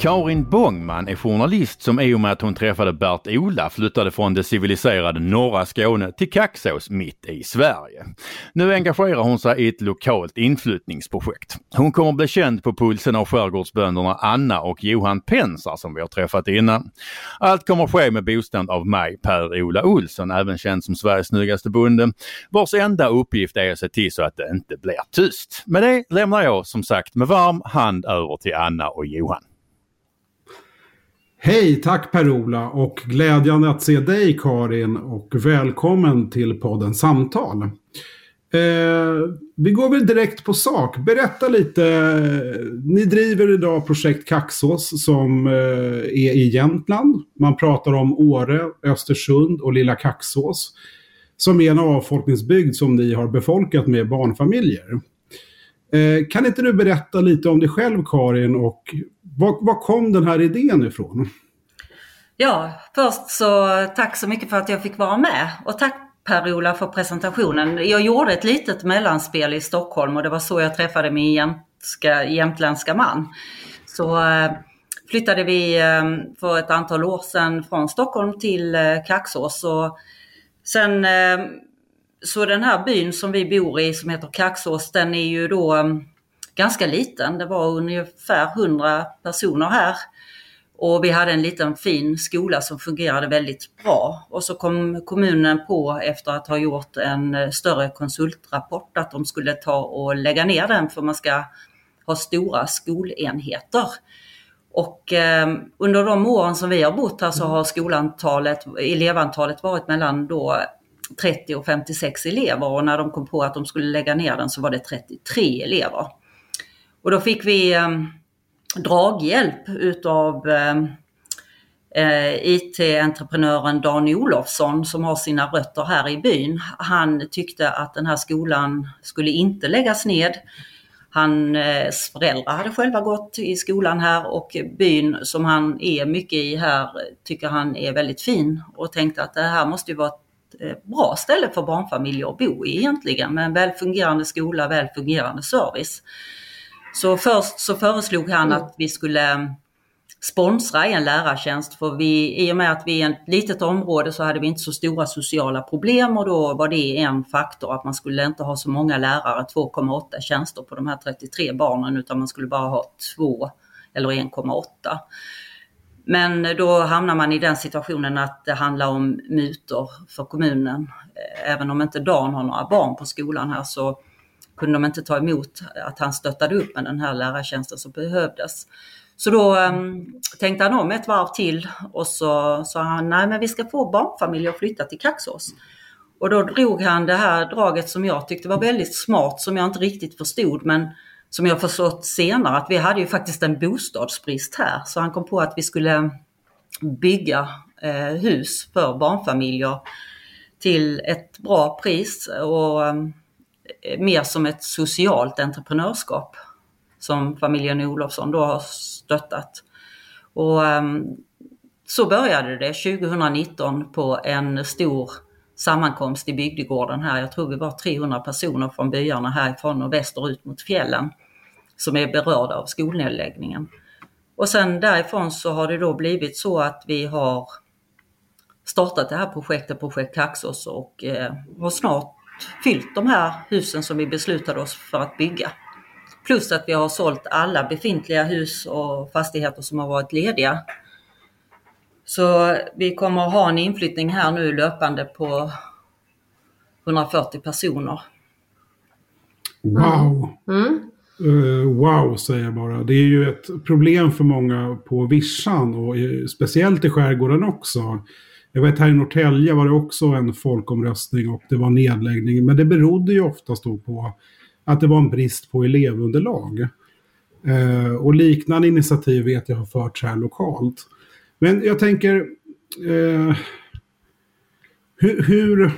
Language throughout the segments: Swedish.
Karin Bångman är journalist som i och med att hon träffade Bert-Ola flyttade från det civiliserade norra Skåne till Kaxås mitt i Sverige. Nu engagerar hon sig i ett lokalt inflyttningsprojekt. Hon kommer bli känd på pulsen av skärgårdsbönderna Anna och Johan Pensar som vi har träffat innan. Allt kommer ske med bostad av mig, Per-Ola Olsson, även känd som Sveriges snyggaste bonde, vars enda uppgift är att se till så att det inte blir tyst. Med det lämnar jag som sagt med varm hand över till Anna och Johan. Hej, tack Per-Ola och glädjande att se dig Karin och välkommen till podden Samtal. Eh, vi går väl direkt på sak. Berätta lite. Ni driver idag projekt Kaxås som eh, är i Jämtland. Man pratar om Åre, Östersund och Lilla Kaxås. Som är en avfolkningsbygd som ni har befolkat med barnfamiljer. Eh, kan inte du berätta lite om dig själv Karin och var, var kom den här idén ifrån? Ja, först så tack så mycket för att jag fick vara med och tack Per-Ola för presentationen. Jag gjorde ett litet mellanspel i Stockholm och det var så jag träffade min jämtska, jämtländska man. Så eh, flyttade vi eh, för ett antal år sedan från Stockholm till Kaxås. Och sen så den här byn som vi bor i som heter Kaxås, den är ju då mm, ganska liten. Det var ungefär 100 personer här. Och vi hade en liten fin skola som fungerade väldigt bra. Och så kom kommunen på efter att ha gjort en eh, större konsultrapport att de skulle ta och lägga ner den för man ska ha stora skolenheter. Och eh, under de åren som vi har bott här så har skolantalet, elevantalet varit mellan då 30 och 56 elever och när de kom på att de skulle lägga ner den så var det 33 elever. Och då fick vi eh, draghjälp utav ehm, eh, IT-entreprenören Dan Olofsson som har sina rötter här i byn. Han tyckte att den här skolan skulle inte läggas ned. Hans eh, föräldrar hade själva gått i skolan här och byn som han är mycket i här tycker han är väldigt fin och tänkte att det här måste ju vara ett bra ställe för barnfamiljer att bo i egentligen med en väl fungerande skola, väl fungerande service. Så först så föreslog han att vi skulle sponsra en lärartjänst för vi, i och med att vi är ett litet område så hade vi inte så stora sociala problem och då var det en faktor att man skulle inte ha så många lärare, 2,8 tjänster på de här 33 barnen utan man skulle bara ha två eller 1,8. Men då hamnar man i den situationen att det handlar om mutor för kommunen. Eh, även om inte Dan har några barn på skolan här så kunde de inte ta emot att han stöttade upp med den här lärartjänsten som behövdes. Så då um, tänkte han om ett varv till och så sa han, nej men vi ska få barnfamiljer att flytta till Kaxås. Och då drog han det här draget som jag tyckte var väldigt smart, som jag inte riktigt förstod, men som jag förstått senare, att vi hade ju faktiskt en bostadsbrist här. Så han kom på att vi skulle bygga eh, hus för barnfamiljer till ett bra pris och eh, mer som ett socialt entreprenörskap som familjen Olofsson då har stöttat. Och eh, så började det 2019 på en stor sammankomst i bygdegården här. Jag tror vi var 300 personer från byarna härifrån och västerut mot fjällen som är berörda av skolnedläggningen. Och sen därifrån så har det då blivit så att vi har startat det här projektet, Projekt Kaxås och eh, har snart fyllt de här husen som vi beslutade oss för att bygga. Plus att vi har sålt alla befintliga hus och fastigheter som har varit lediga. Så vi kommer att ha en inflyttning här nu löpande på 140 personer. Wow! Mm. Uh, wow säger jag bara. Det är ju ett problem för många på Vischan och speciellt i skärgården också. Jag vet här i Norrtälje var det också en folkomröstning och det var nedläggning. Men det berodde ju oftast då på att det var en brist på elevunderlag. Uh, och liknande initiativ vet jag har förts här lokalt. Men jag tänker, eh, hur, hur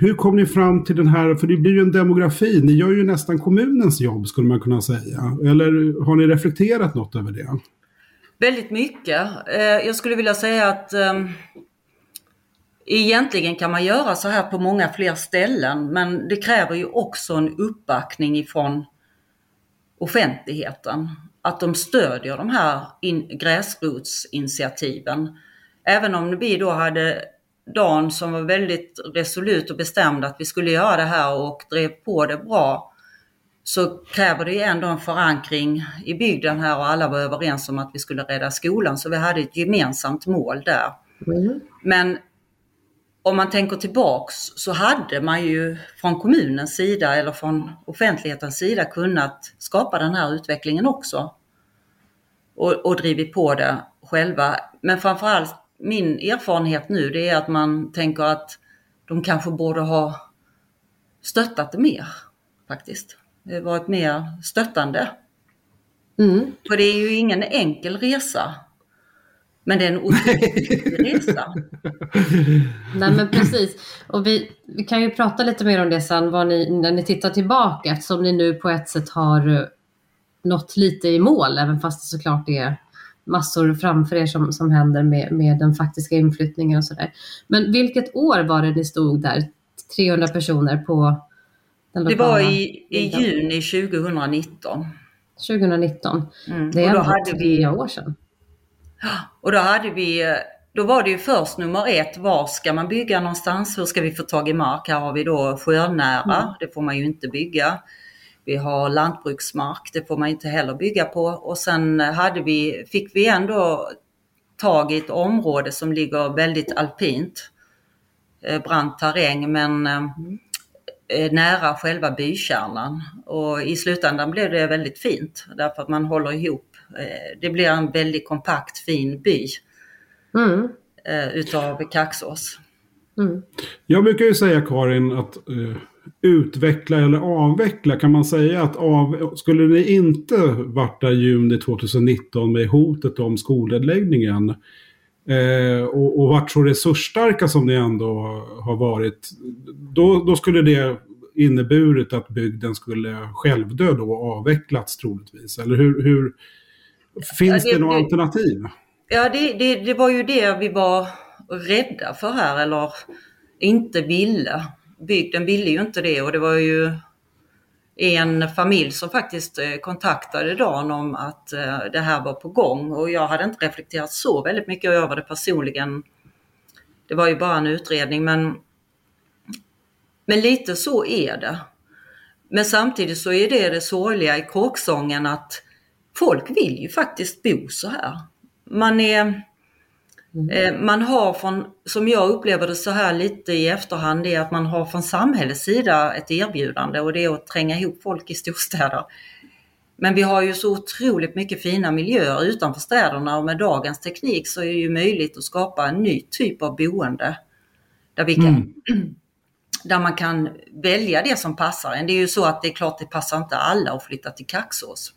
hur kom ni fram till den här, för det blir ju en demografi, ni gör ju nästan kommunens jobb skulle man kunna säga. Eller har ni reflekterat något över det? Väldigt mycket. Eh, jag skulle vilja säga att ehm, egentligen kan man göra så här på många fler ställen men det kräver ju också en uppbackning ifrån offentligheten. Att de stödjer de här in, gräsrotsinitiativen. Även om vi då hade Dan som var väldigt resolut och bestämd att vi skulle göra det här och drev på det bra så kräver det ändå en förankring i bygden här och alla var överens om att vi skulle rädda skolan så vi hade ett gemensamt mål där. Mm. Men om man tänker tillbaks så hade man ju från kommunens sida eller från offentlighetens sida kunnat skapa den här utvecklingen också. Och, och drivit på det själva. Men framförallt min erfarenhet nu det är att man tänker att de kanske borde ha stöttat det mer faktiskt. Det varit mer stöttande. Mm. För det är ju ingen enkel resa. Men det är en otrolig resa. Nej men precis. Och vi, vi kan ju prata lite mer om det sen vad ni, när ni tittar tillbaka eftersom ni nu på ett sätt har nått lite i mål även fast det såklart är massor framför er som, som händer med, med den faktiska inflyttningen och sådär. Men vilket år var det ni stod där, 300 personer på den lokala Det var i, i juni 2019. 2019. Mm. Det är ändå tre vi, år sedan. Och då hade vi, då var det ju först nummer ett, var ska man bygga någonstans? Hur ska vi få tag i mark? Här har vi då sjönära, mm. det får man ju inte bygga. Vi har lantbruksmark, det får man inte heller bygga på. Och sen hade vi, fick vi ändå tag i ett område som ligger väldigt alpint. Eh, brant terräng men eh, eh, nära själva bykärnan. Och i slutändan blev det väldigt fint därför att man håller ihop. Det blir en väldigt kompakt fin by mm. utav Kaxås. Mm. Jag brukar ju säga Karin att utveckla eller avveckla? Kan man säga att av, skulle ni inte varit där juni 2019 med hotet om skolnedläggningen eh, och, och varit så resursstarka som ni ändå har varit, då, då skulle det inneburit att bygden skulle självdö då och avvecklats troligtvis? Eller hur, hur finns ja, det, det några alternativ? Ja, det, det, det var ju det vi var rädda för här eller inte ville bygden ville ju inte det och det var ju en familj som faktiskt eh, kontaktade Dan om att eh, det här var på gång och jag hade inte reflekterat så väldigt mycket över det personligen. Det var ju bara en utredning men, men lite så är det. Men samtidigt så är det det sorgliga i kråksången att folk vill ju faktiskt bo så här. Man är Mm. Eh, man har från, som jag upplever det så här lite i efterhand, det är att man har från samhällets sida ett erbjudande och det är att tränga ihop folk i storstäder. Men vi har ju så otroligt mycket fina miljöer utanför städerna och med dagens teknik så är det ju möjligt att skapa en ny typ av boende. Där, vi kan, mm. där man kan välja det som passar en. Det är ju så att det är klart det passar inte alla att flytta till Kaxås.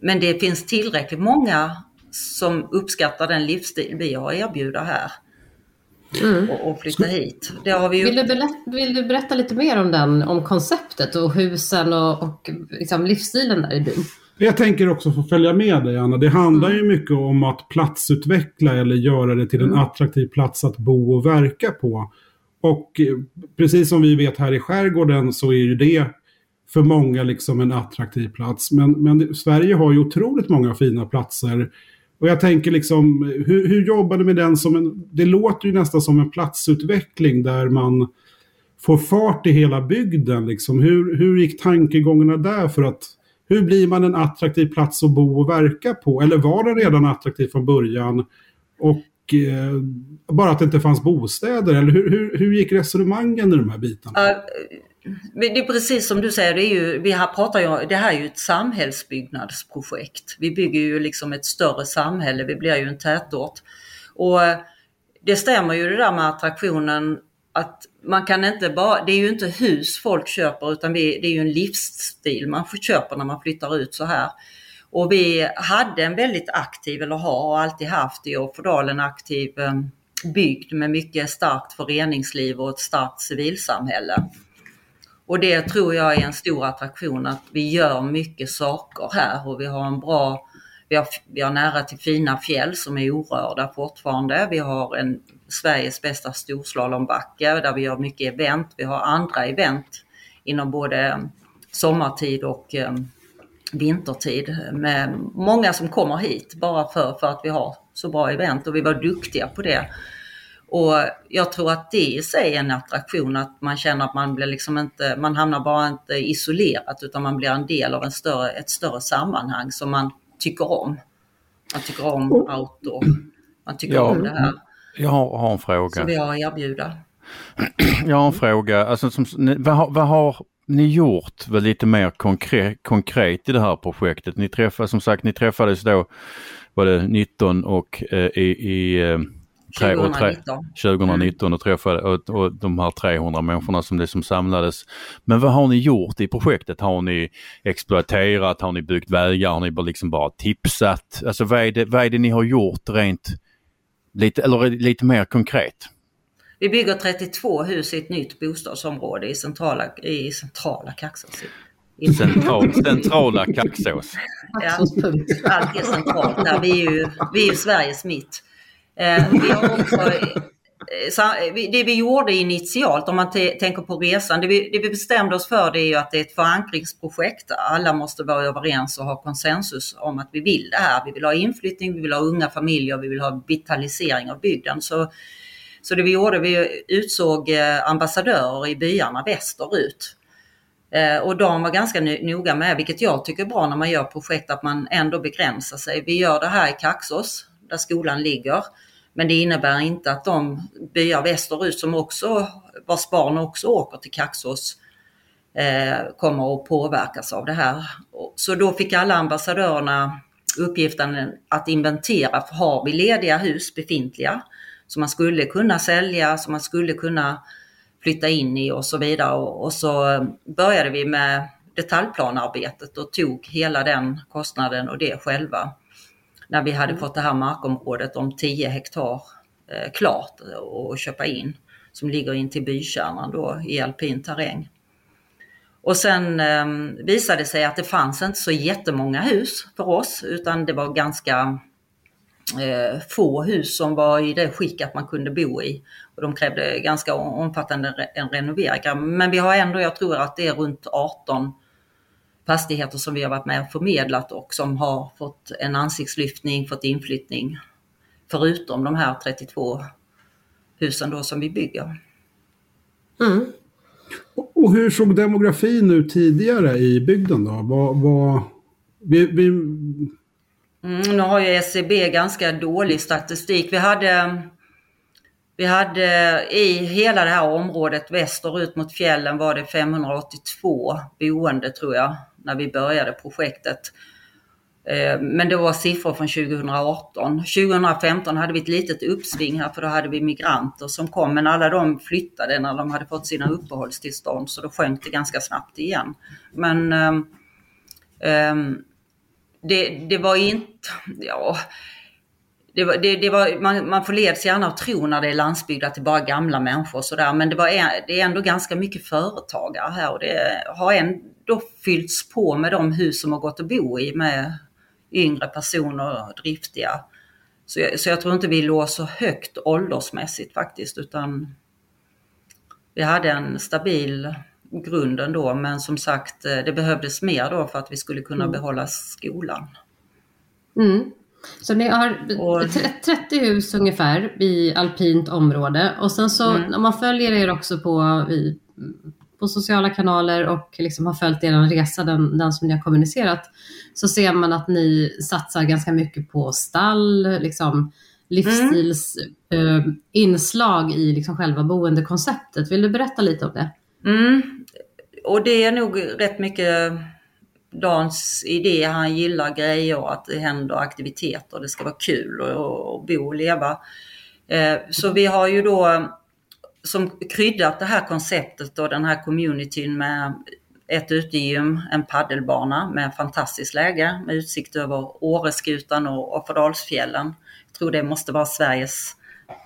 Men det finns tillräckligt många som uppskattar den livsstil vi har att erbjuda här. Och, och flytta hit. Det har vi ju... Vill, du berätta, vill du berätta lite mer om den, om konceptet och husen och, och liksom livsstilen där i byn? Jag tänker också få följa med dig Anna. Det handlar ju mycket om att platsutveckla eller göra det till en attraktiv plats att bo och verka på. Och eh, precis som vi vet här i skärgården så är ju det för många liksom en attraktiv plats. Men, men Sverige har ju otroligt många fina platser. Och jag tänker liksom, hur, hur jobbar du med den som en... Det låter ju nästan som en platsutveckling där man får fart i hela bygden. Liksom. Hur, hur gick tankegångarna där för att... Hur blir man en attraktiv plats att bo och verka på? Eller var den redan attraktiv från början? Och eh, bara att det inte fanns bostäder? Eller hur, hur, hur gick resonemangen i de här bitarna? Uh Mm. det är precis som du säger, det, är ju, vi här pratar ju, det här är ju ett samhällsbyggnadsprojekt. Vi bygger ju liksom ett större samhälle, vi blir ju en tätort. Och det stämmer ju det där med attraktionen att man kan inte bara, det är ju inte hus folk köper utan vi, det är ju en livsstil man köper när man flyttar ut så här. Och vi hade en väldigt aktiv, eller har och alltid haft i Offerdal aktiv eh, bygd med mycket starkt föreningsliv och ett starkt civilsamhälle. Och det tror jag är en stor attraktion att vi gör mycket saker här och vi har en bra, vi har, vi har nära till fina fjäll som är orörda fortfarande. Vi har en Sveriges bästa storslalombacke där vi gör mycket event. Vi har andra event inom både eh, sommartid och eh, vintertid med många som kommer hit bara för, för att vi har så bra event och vi var duktiga på det. Och jag tror att det i sig är en attraktion, att man känner att man blir liksom inte, man hamnar bara inte isolerat utan man blir en del av en större, ett större sammanhang som man tycker om. Man tycker om outdoor, man tycker Ja. om det här Jag har, har en fråga. som vi har att erbjuda. Jag har en fråga. Alltså, som, vad, har, vad har ni gjort väl lite mer konkret, konkret i det här projektet? Ni träffades som sagt, ni träffades då var det 19 och eh, i, i eh, tre- och tre- 2019. 2019 och träffade och, och de här 300 människorna som det som samlades. Men vad har ni gjort i projektet? Har ni exploaterat? Har ni byggt vägar? Har ni bara liksom bara tipsat? Alltså vad är det, vad är det ni har gjort rent lite, eller lite mer konkret? Vi bygger 32 hus i ett nytt bostadsområde i centrala, i centrala Kaxås. Central, centrala Kaxås. Ja, allt är centralt där. Vi är ju, vi är ju Sveriges mitt. Eh, vi har också, eh, eh, det vi gjorde initialt, om man tänker på resan, det vi, det vi bestämde oss för det är ju att det är ett förankringsprojekt. Alla måste vara överens och ha konsensus om att vi vill det här. Vi vill ha inflyttning, vi vill ha unga familjer, vi vill ha vitalisering av bygden. Så, så det vi gjorde, vi utsåg ambassadörer i byarna västerut. Och de var ganska noga med, vilket jag tycker är bra när man gör projekt, att man ändå begränsar sig. Vi gör det här i Kaxås, där skolan ligger. Men det innebär inte att de byar västerut som också, vars barn också åker till Kaxås, eh, kommer att påverkas av det här. Så då fick alla ambassadörerna uppgiften att inventera, har vi lediga hus befintliga som man skulle kunna sälja, som man skulle kunna flytta in i och så vidare. Och, så eh, började vi med detaljplanarbetet och tog hela den kostnaden och det själva. När vi hade fått det här markområdet om 10 hektar eh, klart att köpa in som ligger in till bykärnan då i alpin terräng. Och sen eh, visade det sig att det fanns inte så jättemånga hus för oss utan det var ganska eh, få hus som var i det skick att man kunde bo i. Och de krävde ganska omfattande re- en renovering. Men vi har ändå, jag tror att det är runt 18 fastigheter som vi har varit med och förmedlat och som har fått en ansiktslyftning, fått inflyttning. Förutom de här 32 husen då som vi bygger. Mm. Och hur såg demografin ut tidigare i bygden då? Vad, vad, vi, vi, Mm, nu har ju SCB ganska dålig statistik. Vi hade, vi hade i hela det här området västerut mot fjällen var det 582 boende tror jag när vi började projektet. Eh, men det var siffror från 2018. 2015 hade vi ett litet uppsving här för då hade vi migranter som kom men alla de flyttade när de hade fått sina uppehållstillstånd så då sjönk det ganska snabbt igen. Men um, det, det var inte, ja, det var, det, det var, man, man förleds gärna att tro när det är landsbygd att det är bara gamla människor och sådär. Men det, var, det är ändå ganska mycket företagare här och det har ändå fyllts på med de hus som har gått att bo i med yngre personer, driftiga. Så jag, så jag tror inte vi låg så högt åldersmässigt faktiskt utan vi hade en stabil grund ändå men som sagt eh, det behövdes mer då för att vi skulle kunna mm. behålla skolan. Mm. Så ni har och... 30 hus ungefär i alpint område och sen så mm. om man följer er också på, på sociala kanaler och liksom har följt er resa, den, den som ni har kommunicerat, så ser man att ni satsar ganska mycket på stall, liksom livsstilsinslag mm. eh, i liksom själva boendekonceptet. Vill du berätta lite om det? Mm. Och det är nog rätt mycket Dans idé, han gillar grejer, att det händer aktiviteter, det ska vara kul att bo och leva. Eh, så vi har ju då som kryddat det här konceptet och den här communityn med ett utegym, en paddelbana med fantastiskt läge med utsikt över Åreskutan och Offerdalsfjällen. Jag tror det måste vara Sveriges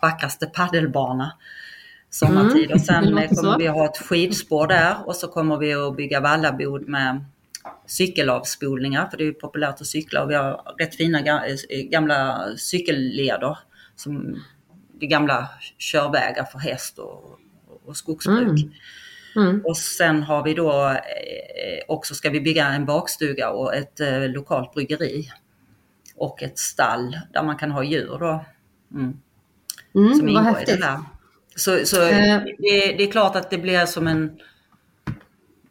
vackraste paddelbana sommartid. Mm, och sen kommer vi ha ett skidspår där och så kommer vi att bygga vallabod med cykelavspolningar, för det är populärt att cykla och vi har rätt fina eh, gamla cykelleder. Som det gamla körvägar för häst och, och skogsbruk. Mm. Mm. Och sen har vi då eh, också ska vi bygga en bakstuga och ett eh, lokalt bryggeri. Och ett stall där man kan ha djur då. Mm. Mm, som ingår i det här. Så, så eh. det, det, är klart att det blir som en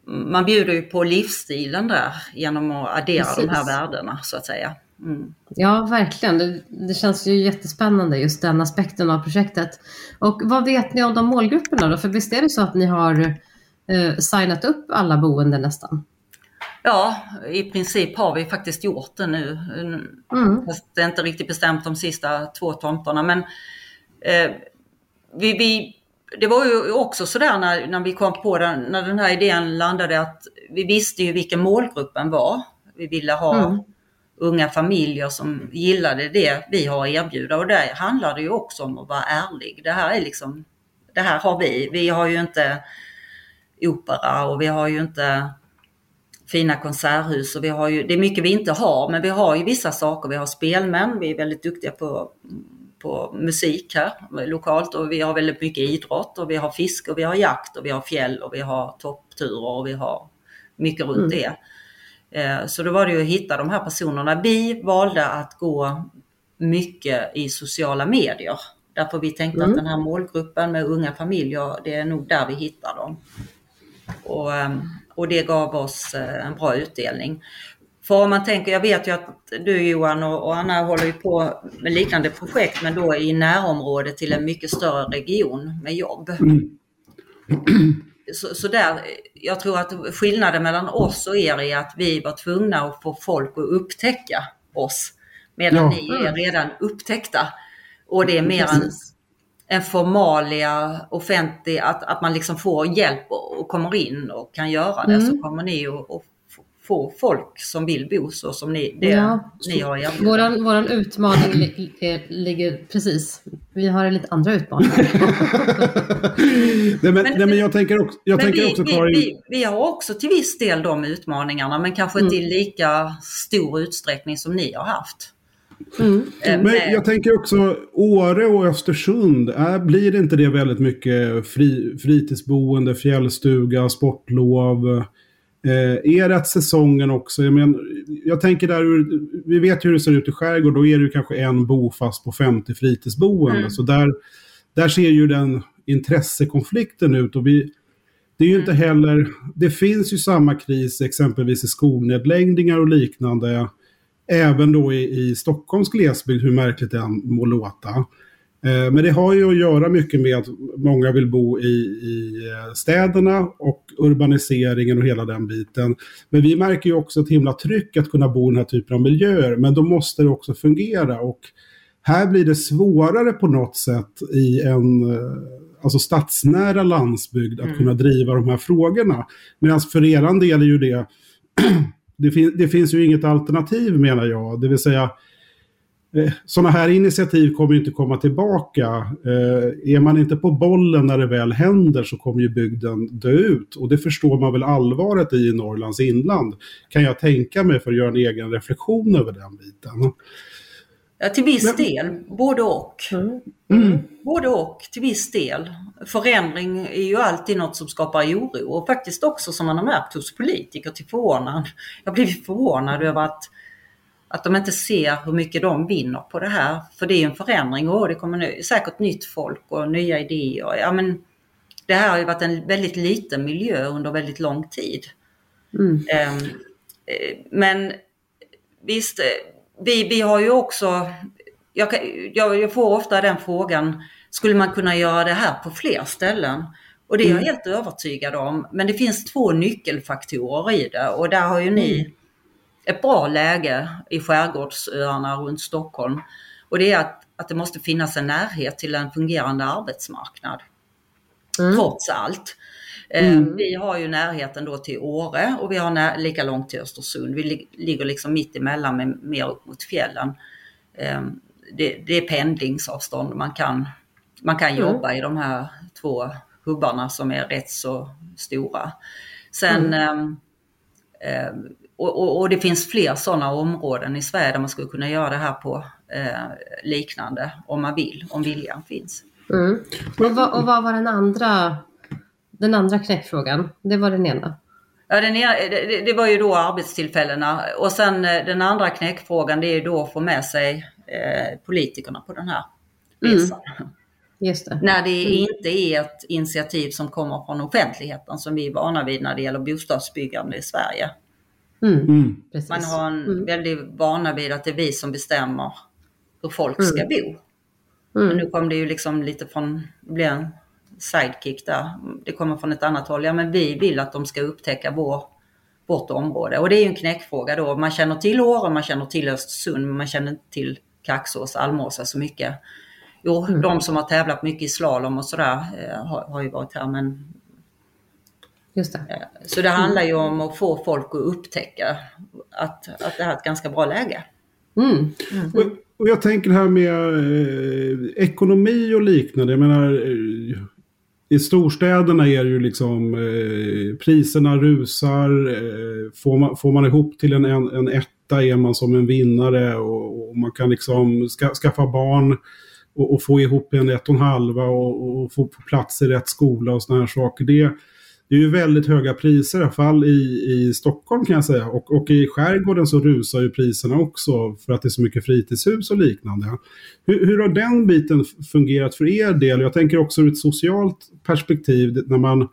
man bjuder ju på livsstilen där genom att addera Precis. de här värdena så att säga. Mm. Ja, verkligen. Det, det, känns ju jättespännande just den aspekten av projektet. Och vad vet ni om de målgrupperna då? För visst är det så att ni har eh, signat upp alla boende nästan? Ja, i princip har vi faktiskt gjort det nu. Mm. Fast det är inte riktigt bestämt de sista två tomterna. Men eh, vi, vi det var ju också sådär när, när vi kom på den, när den här idén landade att vi visste ju vilken målgruppen var. Vi ville ha mm. Unga familjer som gillade det vi har att erbjuda och där handlar det ju också om att vara ärlig. Det här är liksom, det här har vi. Vi har ju inte opera och vi har ju inte fina konserthus och vi har ju, det är mycket vi inte har men vi har ju vissa saker. Vi har spelmän, vi är väldigt duktiga på på musik här lokalt och vi har väldigt mycket idrott och vi har fisk och vi har jakt och vi har fjäll och vi har toppturer och vi har mycket runt mm. det. Eh, så då var det ju att hitta de här personerna. Vi valde att gå mycket i sociala medier. Därför vi tänkte mm. att den här målgruppen med unga familjer, det är nog där vi hittar dem. Och, ehm, och det gav oss eh, en bra utdelning. För om man tänker, jag vet ju att du Johan och, och Anna håller ju på med liknande projekt men då i närområdet till en mycket större region med jobb. Mm. Så, så, där, jag tror att skillnaden mellan oss och er är att vi var tvungna att få folk att upptäcka oss. Medan ja. ni är redan upptäckta. Och det är mer en, en formalia offentlig, att, att man liksom får hjälp och, och kommer in och kan göra det. Mm. Så kommer ni att få folk som vill bo så som ni, det, ja. ni har erbjudit. Våran, våran utmaning li, ligger precis, vi har lite andra utmaningar. nej, men, men, nej, men jag tänker också, jag tänker vi, också Karin... Vi, vi, har också till viss del de utmaningarna men kanske mm. inte i lika stor utsträckning som ni har haft. Mm. Mm. Men jag tänker också Åre och Östersund, är, blir det inte det väldigt mycket fri, fritidsboende, fjällstuga, sportlov? Eh, är det att säsongen också, jag, men, jag tänker där, vi vet hur det ser ut i skärgård, då är det kanske en bofast på 50 fritidsboende. Mm. Så där, där ser ju den intressekonflikten ut. Och vi, det är ju mm. inte heller, det finns ju samma kris exempelvis i skolnedläggningar och liknande. Även då i, i Stockholms glesbygd, hur märkligt det än må låta. Eh, men det har ju att göra mycket med att många vill bo i, i eh, städerna och urbaniseringen och hela den biten. Men vi märker ju också ett himla tryck att kunna bo i den här typen av miljöer. Men då måste det också fungera. Och här blir det svårare på något sätt i en eh, alltså stadsnära landsbygd att mm. kunna driva de här frågorna. Medan för eran del är ju det, det, fin det finns ju inget alternativ menar jag. Det vill säga sådana här initiativ kommer inte komma tillbaka. Eh, är man inte på bollen när det väl händer så kommer ju bygden dö ut. Och det förstår man väl allvaret i Norrlands inland. Kan jag tänka mig för att göra en egen reflektion över den biten. Ja, till viss Men... del, både och. Mm. Både och, till viss del. Förändring är ju alltid något som skapar oro och faktiskt också som man har märkt hos politiker till förvånad. Jag blir förvånad över att, att de inte ser hur mycket de vinner på det här. För det är en förändring och det kommer säkert nytt folk och nya idéer. Ja, men det här har ju varit en väldigt liten miljö under väldigt lång tid. Mm. Um, men visst, vi, vi har ju också, jag, jag, jag, får ofta den frågan, skulle man kunna göra det här på fler ställen? Och det är jag mm. helt övertygad om. Men det finns två nyckelfaktorer i det och där har ju ni mm. Ett bra läge i skärgårdsöarna runt Stockholm. Och det är att, att det måste finnas en närhet till en fungerande arbetsmarknad. Mm. Trots allt. Eh, mm. Vi har ju närheten då till Åre och vi har när, lika långt till Östersund. Vi li, ligger liksom mitt emellan med mer upp mot fjällen. Ehm, det, det är pendlingsavstånd. Man kan, man kan mm. jobba i de här två hubbarna som är rätt så stora. Sen mm. eh, och, och, och, det finns fler sådana områden i Sverige där man skulle kunna göra det här på eh, liknande om man vill, om viljan finns. Mm. Och, vad, och vad var den andra den andra knäckfrågan, det var den ena. Ja, den ena, det, det, var ju då arbetstillfällena och sen eh, den andra knäckfrågan det är ju då att få med sig eh, politikerna på den här mm. resan. Mm. Det. När det mm. inte är ett initiativ som kommer från offentligheten som vi är vana vid när det gäller bostadsbyggande i Sverige. Mm. mm. Man har en mm. väldigt vana vid att det är vi som bestämmer hur folk ska bo. Men nu kom det ju liksom lite från, det blev en sidekick där. Det kommer från ett annat håll. Ja, men vi vill att de ska upptäcka vår, vårt område. Och det är ju en knäckfråga då. Man känner till Åre, man känner till Östersund, men man känner inte till Kaxås, Almåsa så mycket. Jo, mm. de som har tävlat mycket i slalom och sådär eh, har, har ju varit här men Just det. Eh, så det handlar ju om att få folk att upptäcka att, att det här är ett ganska bra läge. Mm. Mm. Och, och, jag tänker här med eh, ekonomi och liknande. Jag menar, eh, i storstäderna är det ju liksom eh, priserna rusar. Eh, får, man, får man ihop till en, en, en etta är man som en vinnare och, och man kan liksom ska, skaffa barn och, och, få ihop en ett och en halva och, och få plats i rätt skola och sådana här saker. Det, det är ju väldigt höga priser, i alla fall i, i Stockholm kan jag säga. Och, och i skärgården så rusar ju priserna också för att det är så mycket fritidshus och liknande. Hur, hur har den biten fungerat för er del? Jag tänker också ur ett socialt perspektiv när man,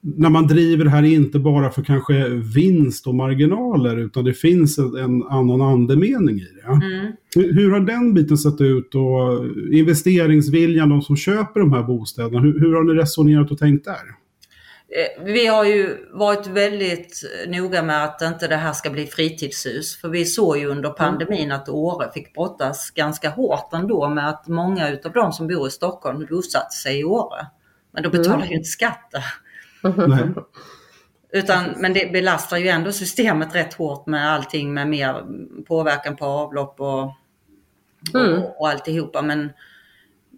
när man driver det här inte bara för kanske vinst och marginaler utan det finns en, en annan andemening i det. Mm. Hur, hur, har den biten sett ut och investeringsviljan, de som köper de här bostäderna, hur, hur har ni resonerat och tänkt där? Eh, vi har ju varit väldigt noga med att inte det här ska bli fritidshus. För vi såg ju under pandemin att Åre fick brottas ganska hårt ändå med att många utav de som bor i Stockholm bosatte sig i Åre. Men då betalar mm. ju inte skatten. Mm. Utan, men det belastar ju ändå systemet rätt hårt med allting med mer påverkan på avlopp och, mm. och, och alltihopa. Men,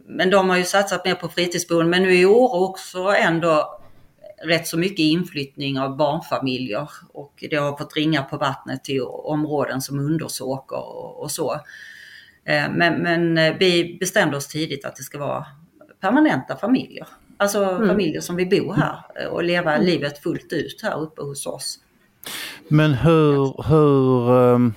men de har ju satsat mer på fritidsboende. Men nu är Åre också ändå rätt så mycket inflyttning av barnfamiljer och det har fått ringa på vattnet till områden som Undersåker och, och så. Eh, men, men, eh, vi bestämde oss tidigt att det ska vara permanenta familjer. Alltså mm. familjer som vill bo här och leva mm. livet fullt ut här uppe hos oss. Men hur, hur um,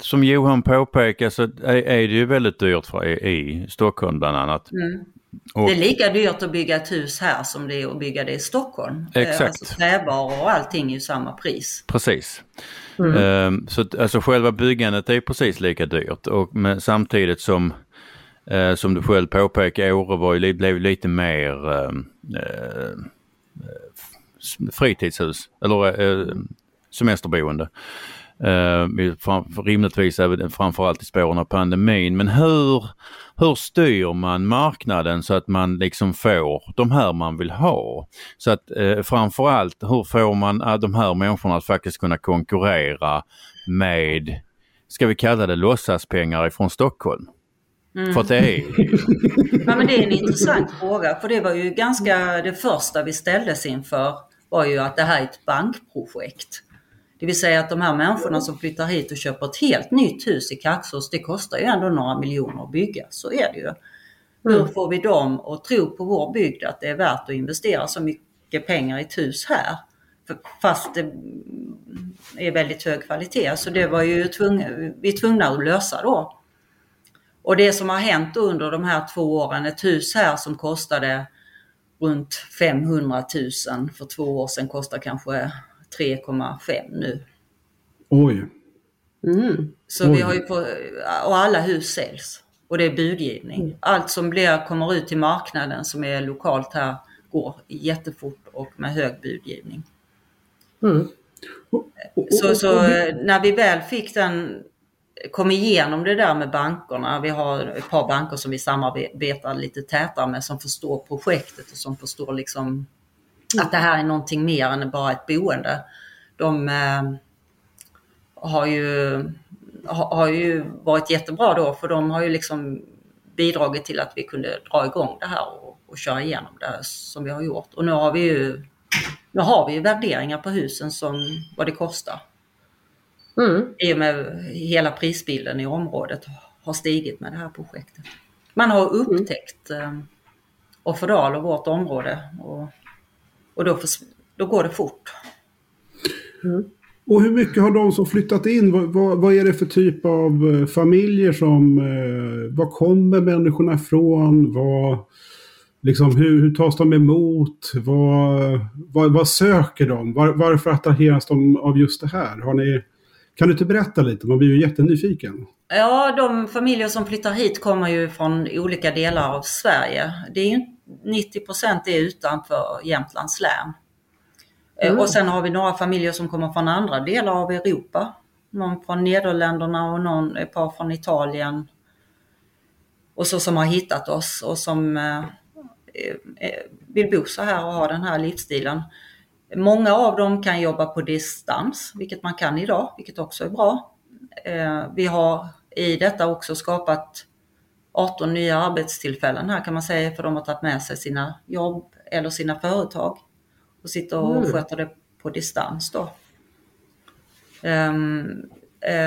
som Johan påpekar så är, är det ju väldigt dyrt för i Stockholm bland annat. Mm. Och, det är lika dyrt att bygga ett hus här som det är att bygga det i Stockholm. Eh, Exakt. Alltså trävaror och allting är ju samma pris. Precis. Mm. Um, så alltså själva byggandet är precis lika dyrt och men, samtidigt som uh, som du själv påpekar, Åre var ju, blev lite mer uh, uh, fritidshus eller uh, Uh, rimligtvis även framförallt i spåren av pandemin. Men hur, hur styr man marknaden så att man liksom får de här man vill ha? Så att eh, framförallt hur får man de här människorna att faktiskt kunna konkurrera med ska vi kalla det låtsaspengar ifrån Stockholm? Mm. För att det är... ja, men det är en intressant fråga för det var ju ganska det första vi ställdes inför var ju att det här är ett bankprojekt. Det vill säga att de här människorna som flyttar hit och köper ett helt nytt hus i Kaxås, det kostar ju ändå några miljoner att bygga. Så är det ju. Hur mm. får vi dem att tro på vår bygd att det är värt att investera så mycket pengar i ett hus här? Fast det är väldigt hög kvalitet. Så det var ju tvungna, vi tvungna att lösa då. Och det som har hänt under de här två åren, ett hus här som kostade runt 500 000 för två år sedan kostar kanske 3,5 nu. Oj! Mm. Så Oj. vi har ju på, och alla hus säljs. Och det är budgivning. Mm. Allt som blir, kommer ut till marknaden som är lokalt här går jättefort och med hög budgivning. Mm. Så, så när vi väl fick den, kom igenom det där med bankerna, vi har ett par banker som vi samarbetar lite tätare med som förstår projektet och som förstår liksom att det här är någonting mer än bara ett boende. De eh, har, ju, ha, har ju varit jättebra då för de har ju liksom bidragit till att vi kunde dra igång det här och, och köra igenom det som vi har gjort. Och nu har vi ju nu har vi värderingar på husen som vad det kostar. Mm. I och med hela prisbilden i området har stigit med det här projektet. Man har upptäckt mm. Offerdal och vårt område och och då, för, då går det fort. Mm. Och hur mycket har de som flyttat in, vad, vad, vad, är det för typ av eh, familjer som, eh, var kommer människorna ifrån? Vad, liksom, hur, hur tas de emot? Vad, vad, vad söker de? Var, varför attraheras de av just det här? Har ni, kan du inte berätta lite? Man blir ju jättenyfiken. Ja, de familjer som flyttar hit kommer ju från olika delar av Sverige. Det är ju 90 procent är utanför Jämtlands län. Eh, mm. Och sen har vi några familjer som kommer från andra delar av Europa. Någon från Nederländerna och någon, ett par från Italien. Och så som har hittat oss och som eh, eh, vill bo så här och ha den här livsstilen. Många av dem kan jobba på distans, vilket man kan idag, vilket också är bra. Eh, vi har i detta också skapat 18 nya arbetstillfällen här kan man säga för de har tagit med sig sina jobb eller sina företag och sitter och mm. sköter det på distans då. Um,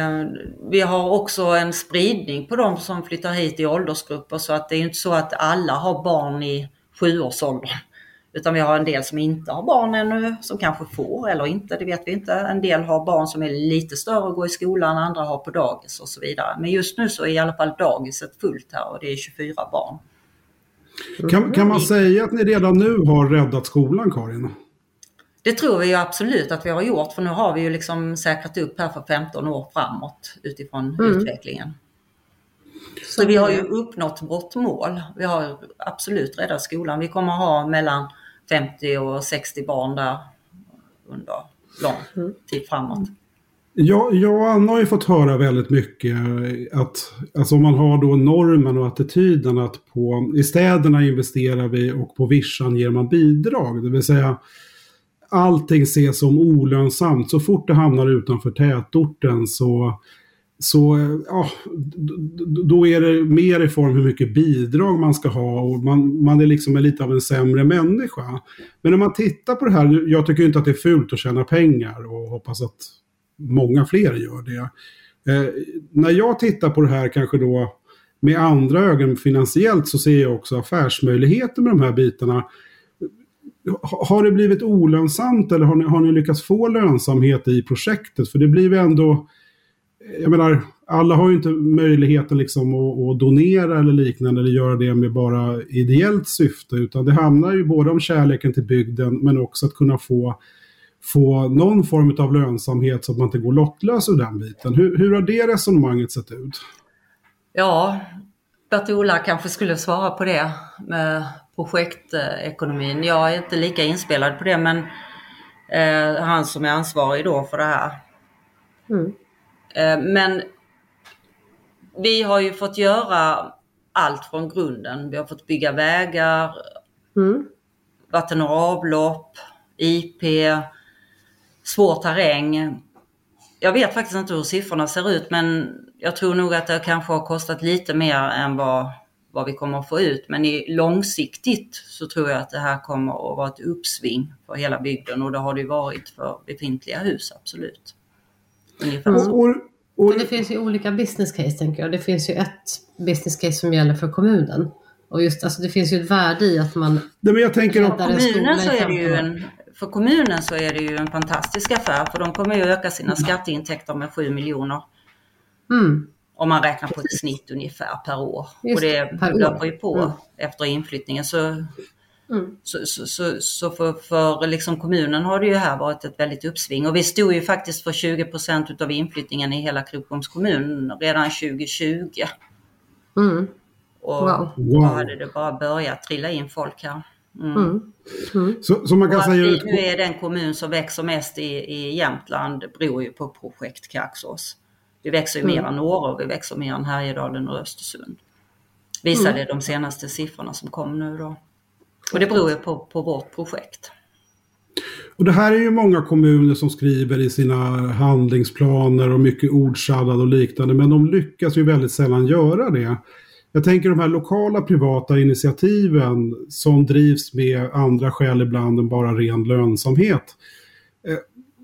um, vi har också en spridning på de som flyttar hit i åldersgrupper så att det är inte så att alla har barn i sjuårsåldern. Utan vi har en del som inte har barn ännu, som kanske får eller inte, det vet vi inte. En del har barn som är lite större och går i skolan, andra har på dagis och så vidare. Men just nu så är i alla fall dagiset fullt här och det är 24 barn. Kan, kan man säga att ni redan nu har räddat skolan, Karin? Det tror vi ju absolut att vi har gjort, för nu har vi ju liksom säkrat upp här för 15 år framåt utifrån mm. utvecklingen. Så vi har ju uppnått vårt mål. Vi har absolut räddat skolan. Vi kommer ha mellan 50 och 60 barn där under lång tid framåt. Ja, jag och Anna har ju fått höra väldigt mycket att alltså om man har då normen och attityden att på, i städerna investerar vi och på vischan ger man bidrag. Det vill säga allting ses som olönsamt. Så fort det hamnar utanför tätorten så så ja, då är det mer i form hur mycket bidrag man ska ha och man, man är liksom lite av en sämre människa. Men om man tittar på det här, jag tycker inte att det är fult att tjäna pengar och hoppas att många fler gör det. Eh, när jag tittar på det här kanske då med andra ögon finansiellt så ser jag också affärsmöjligheter med de här bitarna. Har det blivit olönsamt eller har ni, har ni lyckats få lönsamhet i projektet? För det blir ju ändå jag menar, alla har ju inte möjligheten liksom att, att, donera eller liknande eller göra det med bara ideellt syfte. Utan det handlar ju både om kärleken till bygden men också att kunna få, få någon form av lönsamhet så att man inte går lottlös ur den biten. Hur, hur har det resonemanget sett ut? Ja, Bert-Ola kanske skulle svara på det med projektekonomin. Jag är inte lika inspelad på det men eh, han som är ansvarig då för det här. Mm. Eh, men vi har ju fått göra allt från grunden. Vi har fått bygga vägar, mm. vatten och avlopp, IP, svår terräng. jag vet faktiskt inte hur siffrorna ser ut men jag tror nog att det kanske har kostat lite mer än vad, vad vi kommer att få ut. Men i, långsiktigt så tror jag att det här kommer att vara ett uppsving för hela bygden och det har det varit för befintliga hus, absolut. Ungefär så. Och, och, och, Men det finns ju olika business case tänker jag. Det finns ju ett business case som gäller för kommunen. Och just, alltså det finns ju ett värde i att man nej, men jag tänker en kommunen så är det ju 15 år. en, för kommunen så är det ju en fantastisk affär för de kommer ju öka sina skatteintäkter med 7 miljoner. Mm. Om man räknar på ett snitt ungefär per år. Just och det det, löper ju på Mm. efter inflyttningen. Så, Mm. så, så, så, så för, för liksom kommunen har det ju här varit ett väldigt uppsving. Och vi stod ju faktiskt för 20 procent av inflyttningen i hela Krokoms kommun redan 2020. Mm. Och Wow. då hade det bara börjat trilla in folk här. Mm. Mm. Mm. så, så man kan säga... vi nu är den kommun som växer mest i, i Jämtland beror ju på projekt Kaxås. Vi växer ju mer än Åre och vi växer mer än Härjedalen och Östersund. Visade Mm. de senaste siffrorna som kom nu då. Och det beror ju på, på vårt projekt. Och det här är ju många kommuner som skriver i sina handlingsplaner och mycket ordsallad och liknande. Men de lyckas ju väldigt sällan göra det. Jag tänker de här lokala privata initiativen som drivs med andra skäl ibland än bara ren lönsamhet. Eh,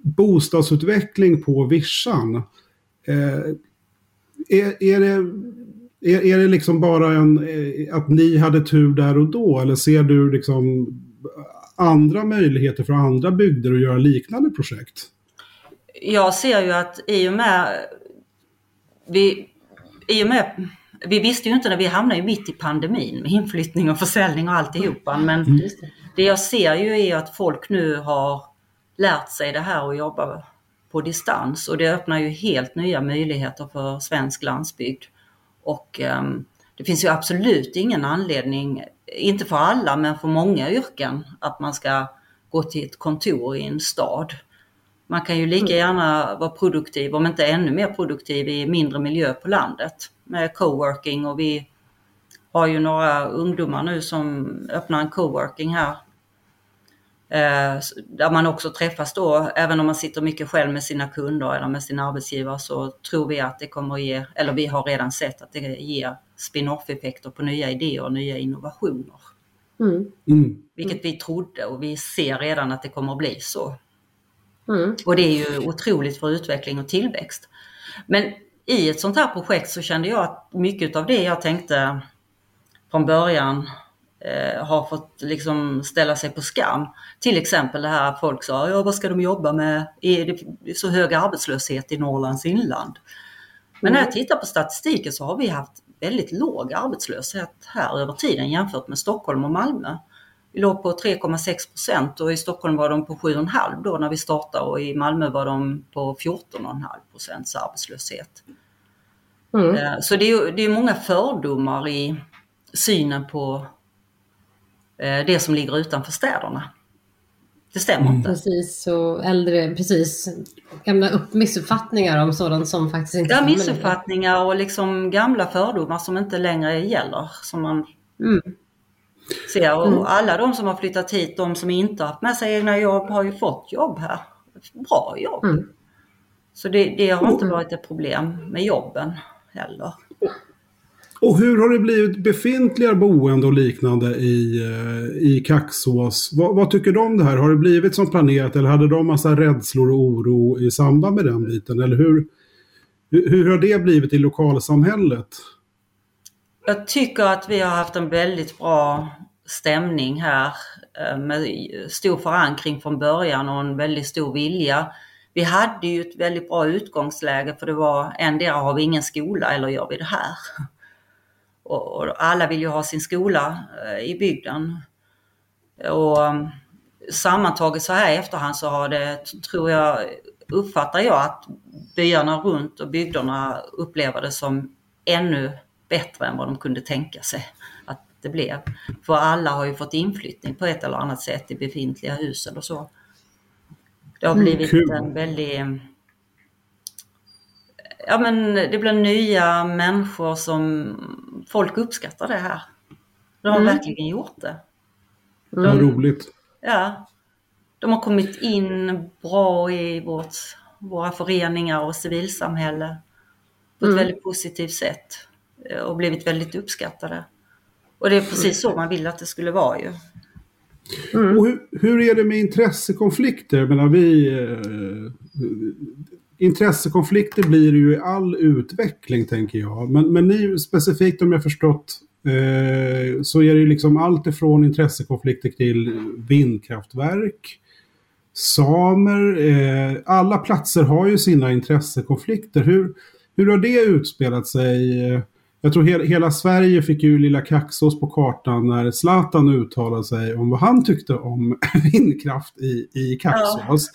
bostadsutveckling på vischan. Eh, är, är, det, är, är det liksom bara en, eh, att ni hade tur där och då? Eller ser du liksom andra möjligheter för andra bygder att göra liknande projekt? Jag ser ju att i och med vi, i och med, vi visste ju inte när vi hamnade ju mitt i pandemin med inflyttning och försäljning och alltihopa. Men det jag ser ju är att folk nu har lärt sig det här och jobba på distans och det öppnar ju helt nya möjligheter för svensk landsbygd. Och ehm, det finns ju absolut ingen anledning, inte för alla men för många yrken, att man ska gå till ett kontor i en stad. Man kan ju lika gärna vara produktiv, om inte ännu mer produktiv, i mindre miljö på landet med coworking och vi har ju några ungdomar nu som öppnar en coworking här. Eh, där man också träffas då, även om man sitter mycket själv med sina kunder eller med sin arbetsgivare så tror vi att det kommer att ge, eller vi har redan sett att det ger spin-off effekter på nya idéer och nya innovationer. Mm. Mm. Vilket vi trodde och vi ser redan att det kommer att bli så. Mm. Och det är ju otroligt för utveckling och tillväxt. Men i ett sånt här projekt så kände jag att mycket av det jag tänkte från början eh, har fått liksom ställa sig på skam. Till exempel det här att folk sa, ja vad ska de jobba med? Är det så hög arbetslöshet i Norrlands inland? Men när jag tittar på statistiken så har vi haft väldigt låg arbetslöshet här över tiden jämfört med Stockholm och Malmö. Vi låg på 3,6 procent och i Stockholm var de på 7,5 då när vi startade och i Malmö var de på 14,5 procents arbetslöshet. Mm. Eh, Så det är det är många fördomar i synen på det som ligger utanför städerna. Det stämmer inte. Precis, och äldre, precis. Gamla upp, missuppfattningar om sådant som faktiskt inte Ja, missuppfattningar och liksom gamla fördomar som inte längre gäller. Som man Mm. ser. Och Mm. alla de som har flyttat hit, de som inte har haft med sig egna jobb, har ju fått jobb här. Bra jobb. Mm. Så det, det har inte Mm. varit ett problem med jobben heller. Och hur har det blivit befintliga boende och liknande i, eh, i Kaxås? Vad, vad tycker de om det här? Har det blivit som planerat eller hade de massa rädslor och oro i samband med den biten? Eller hur, hur, har det blivit i lokalsamhället? Jag tycker att vi har haft en väldigt bra stämning här eh, med stor förankring från början och en väldigt stor vilja. Vi hade ju ett väldigt bra utgångsläge för det var endera har vi ingen skola eller gör vi det här. Och, och alla vill ju ha sin skola eh, i bygden. Och um, sammantaget så här i efterhand så har det, tror jag, uppfattar jag att byarna runt och bygderna upplever det som ännu bättre än vad de kunde tänka sig att det blev. För alla har ju fått inflyttning på ett eller annat sätt i befintliga hus eller så. Det har Mm, blivit en väldigt... Ja men det blir nya människor som... Folk uppskattar det här. De har Mm. verkligen gjort det. Vad roligt. Ja. De har kommit in bra i vårt våra föreningar och civilsamhälle på ett Mm. väldigt positivt sätt och blivit väldigt uppskattade. Och det är precis så man vill att det skulle vara ju. Och hur, hur är det med intressekonflikter? Jag menar, vi, eh, intressekonflikter blir det ju i all utveckling, tänker jag. Men, men ni, specifikt om jag förstått, eh, så är det ju liksom allt ifrån intressekonflikter till vindkraftverk, samer. Eh, alla platser har ju sina intressekonflikter. Hur, hur har det utspelat sig? Jag tror he hela Sverige fick ju lilla Kaxås på kartan när Zlatan uttalade sig om vad han tyckte om vindkraft i, i Kaxås.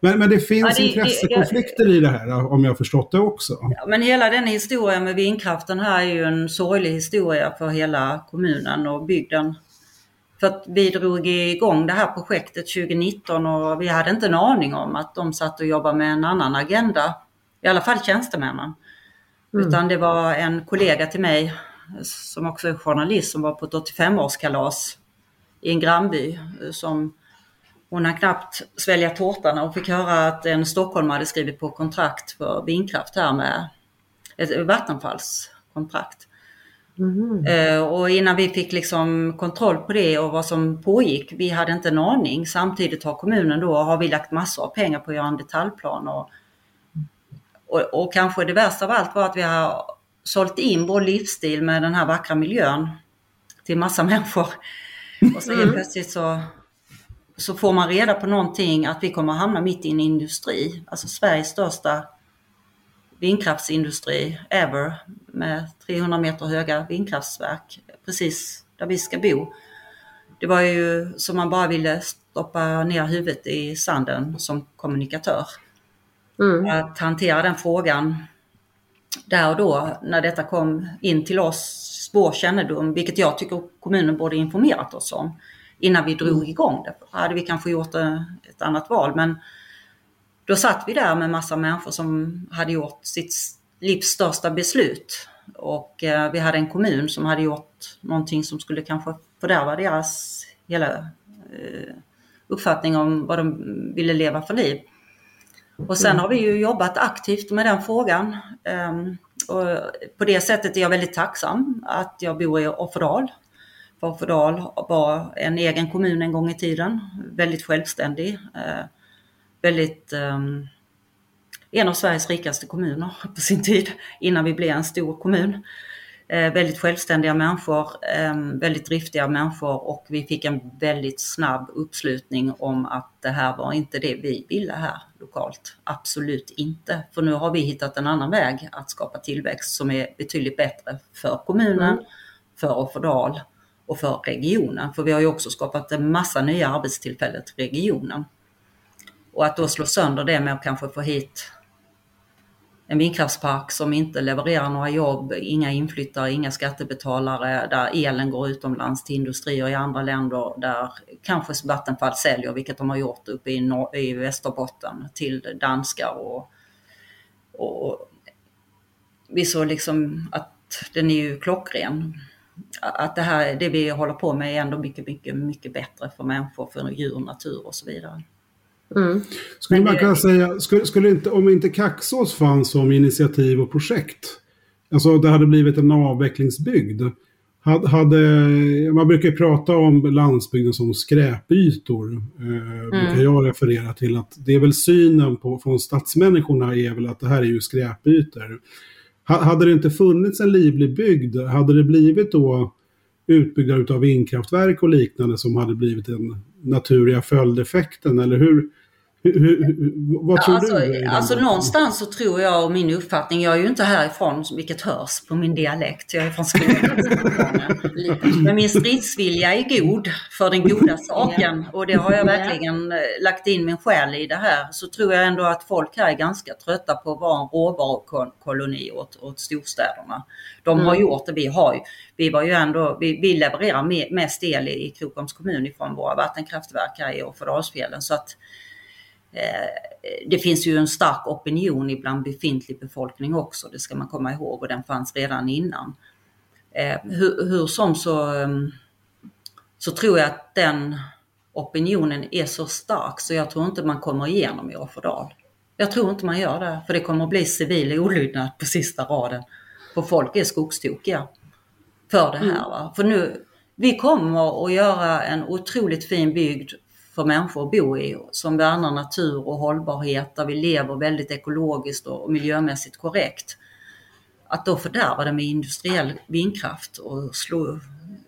Men, men det finns Ja, det- det- intressekonflikter i det här, om jag har förstått det också. Ja, Men hela den historien med vindkraften här är ju en sorglig historia för hela kommunen och bygden. För att vi drog igång det här projektet 2019 och vi hade inte en aning om att de satt och jobbade med en annan agenda. I alla fall tjänstemännen. Utan det var en kollega till mig som också är journalist som var på ett 85-årskalas i en grannby som hon har knappt svälja tårtan hon fick höra att en stockholmare hade skrivit på kontrakt för vindkraft här med ett Vattenfalls kontrakt. Eh, och innan vi fick liksom kontroll på det och vad som pågick, vi hade inte en aning. Samtidigt har kommunen då, har vi lagt massor av pengar på att göra en detaljplan och, och, och kanske det värsta av allt var att vi har sålt in vår livsstil med den här vackra miljön till massa människor. Och så helt plötsligt så, så får man reda på någonting att vi kommer att hamna mitt i en industri, alltså Sveriges största vindkraftsindustri ever med 300 meter höga vindkraftverk precis där vi ska bo. Det var ju som man bara ville stoppa ner huvudet i sanden som kommunikatör. Mm. Att hantera den frågan där och då när detta kom in till oss, vår kännedom, vilket jag tycker kommunen borde informerat oss om innan vi drog igång det. Hade vi kanske gjort eh, ett annat val men då satt vi där med massa människor som hade gjort sitt livs största beslut. Och eh, vi hade en kommun som hade gjort någonting som skulle kanske fördärva deras hela eh, uppfattning om vad de ville leva för liv. Och sen har vi ju jobbat aktivt med den frågan. Ehm, och på det sättet är jag väldigt tacksam att jag bor i Offerdal. För Offerdal var en egen kommun en gång i tiden, väldigt självständig. Eh, väldigt, ehm, en av Sveriges rikaste kommuner på sin tid, innan vi blev en stor kommun. Eh, väldigt självständiga människor, eh, väldigt driftiga människor och vi fick en väldigt snabb uppslutning om att det här var inte det vi ville här lokalt. Absolut inte. För nu har vi hittat en annan väg att skapa tillväxt som är betydligt bättre för kommunen, för Offerdal och för regionen. För vi har ju också skapat en massa nya arbetstillfällen till regionen. Och att då slå sönder det med att kanske få hit en vindkraftspark som inte levererar några jobb, inga inflyttare, inga skattebetalare, där elen går utomlands till industrier i andra länder, där kanske Vattenfall säljer, vilket de har gjort uppe i, Nor- i Västerbotten, till danskar och, och vi såg liksom att den är ju klockren. Att det här, det vi håller på med är ändå mycket, mycket, mycket bättre för människor, för djur, natur och så vidare. Mm. Skulle man det- kunna säga, skulle, skulle inte, om inte Kaxås fanns som initiativ och projekt, alltså det hade blivit en avvecklingsbygd. Hade, hade, man brukar prata om landsbygden som skräpytor. Eh, brukar jag referera till att det är väl synen på, från stadsmänniskorna är väl att det här är ju skräpytor. Hade det inte funnits en livlig bygd, hade det blivit då utbyggnad av vindkraftverk och liknande som hade blivit den naturliga följdeffekten? Eller hur, hur, hur, hur vad tror alltså, du? alltså någonstans så tror jag och min uppfattning, jag är ju inte härifrån vilket hörs på min dialekt, jag är från Skåne. Men min stridsvilja är god för den goda saken och det har jag verkligen eh, lagt in min själ i det här. Så tror jag ändå att folk här är ganska trötta på att vara en råvarukoloni åt, åt storstäderna. De har gjort det, vi har ju, vi var ju ändå, vi, vi levererar me- mest el i, Krokoms kommun ifrån våra vattenkraftverk här i Offerdalsfjällen. Så att Eh, det finns ju en stark opinion ibland befintlig befolkning också, det ska man komma ihåg och den fanns redan innan. Eh, hur, hur som så, ehm, så tror jag att den opinionen är så stark så jag tror inte man kommer igenom i Offerdal. Jag tror inte man gör det, för det kommer att bli civil olydnad på sista raden. För folk är skogstokiga för det här. Va? För nu, vi kommer att göra en otroligt fin bygd för människor att bo i som värnar natur och hållbarhet, där vi lever väldigt ekologiskt och miljömässigt korrekt. Att då fördärva det med industriell vindkraft och, slå,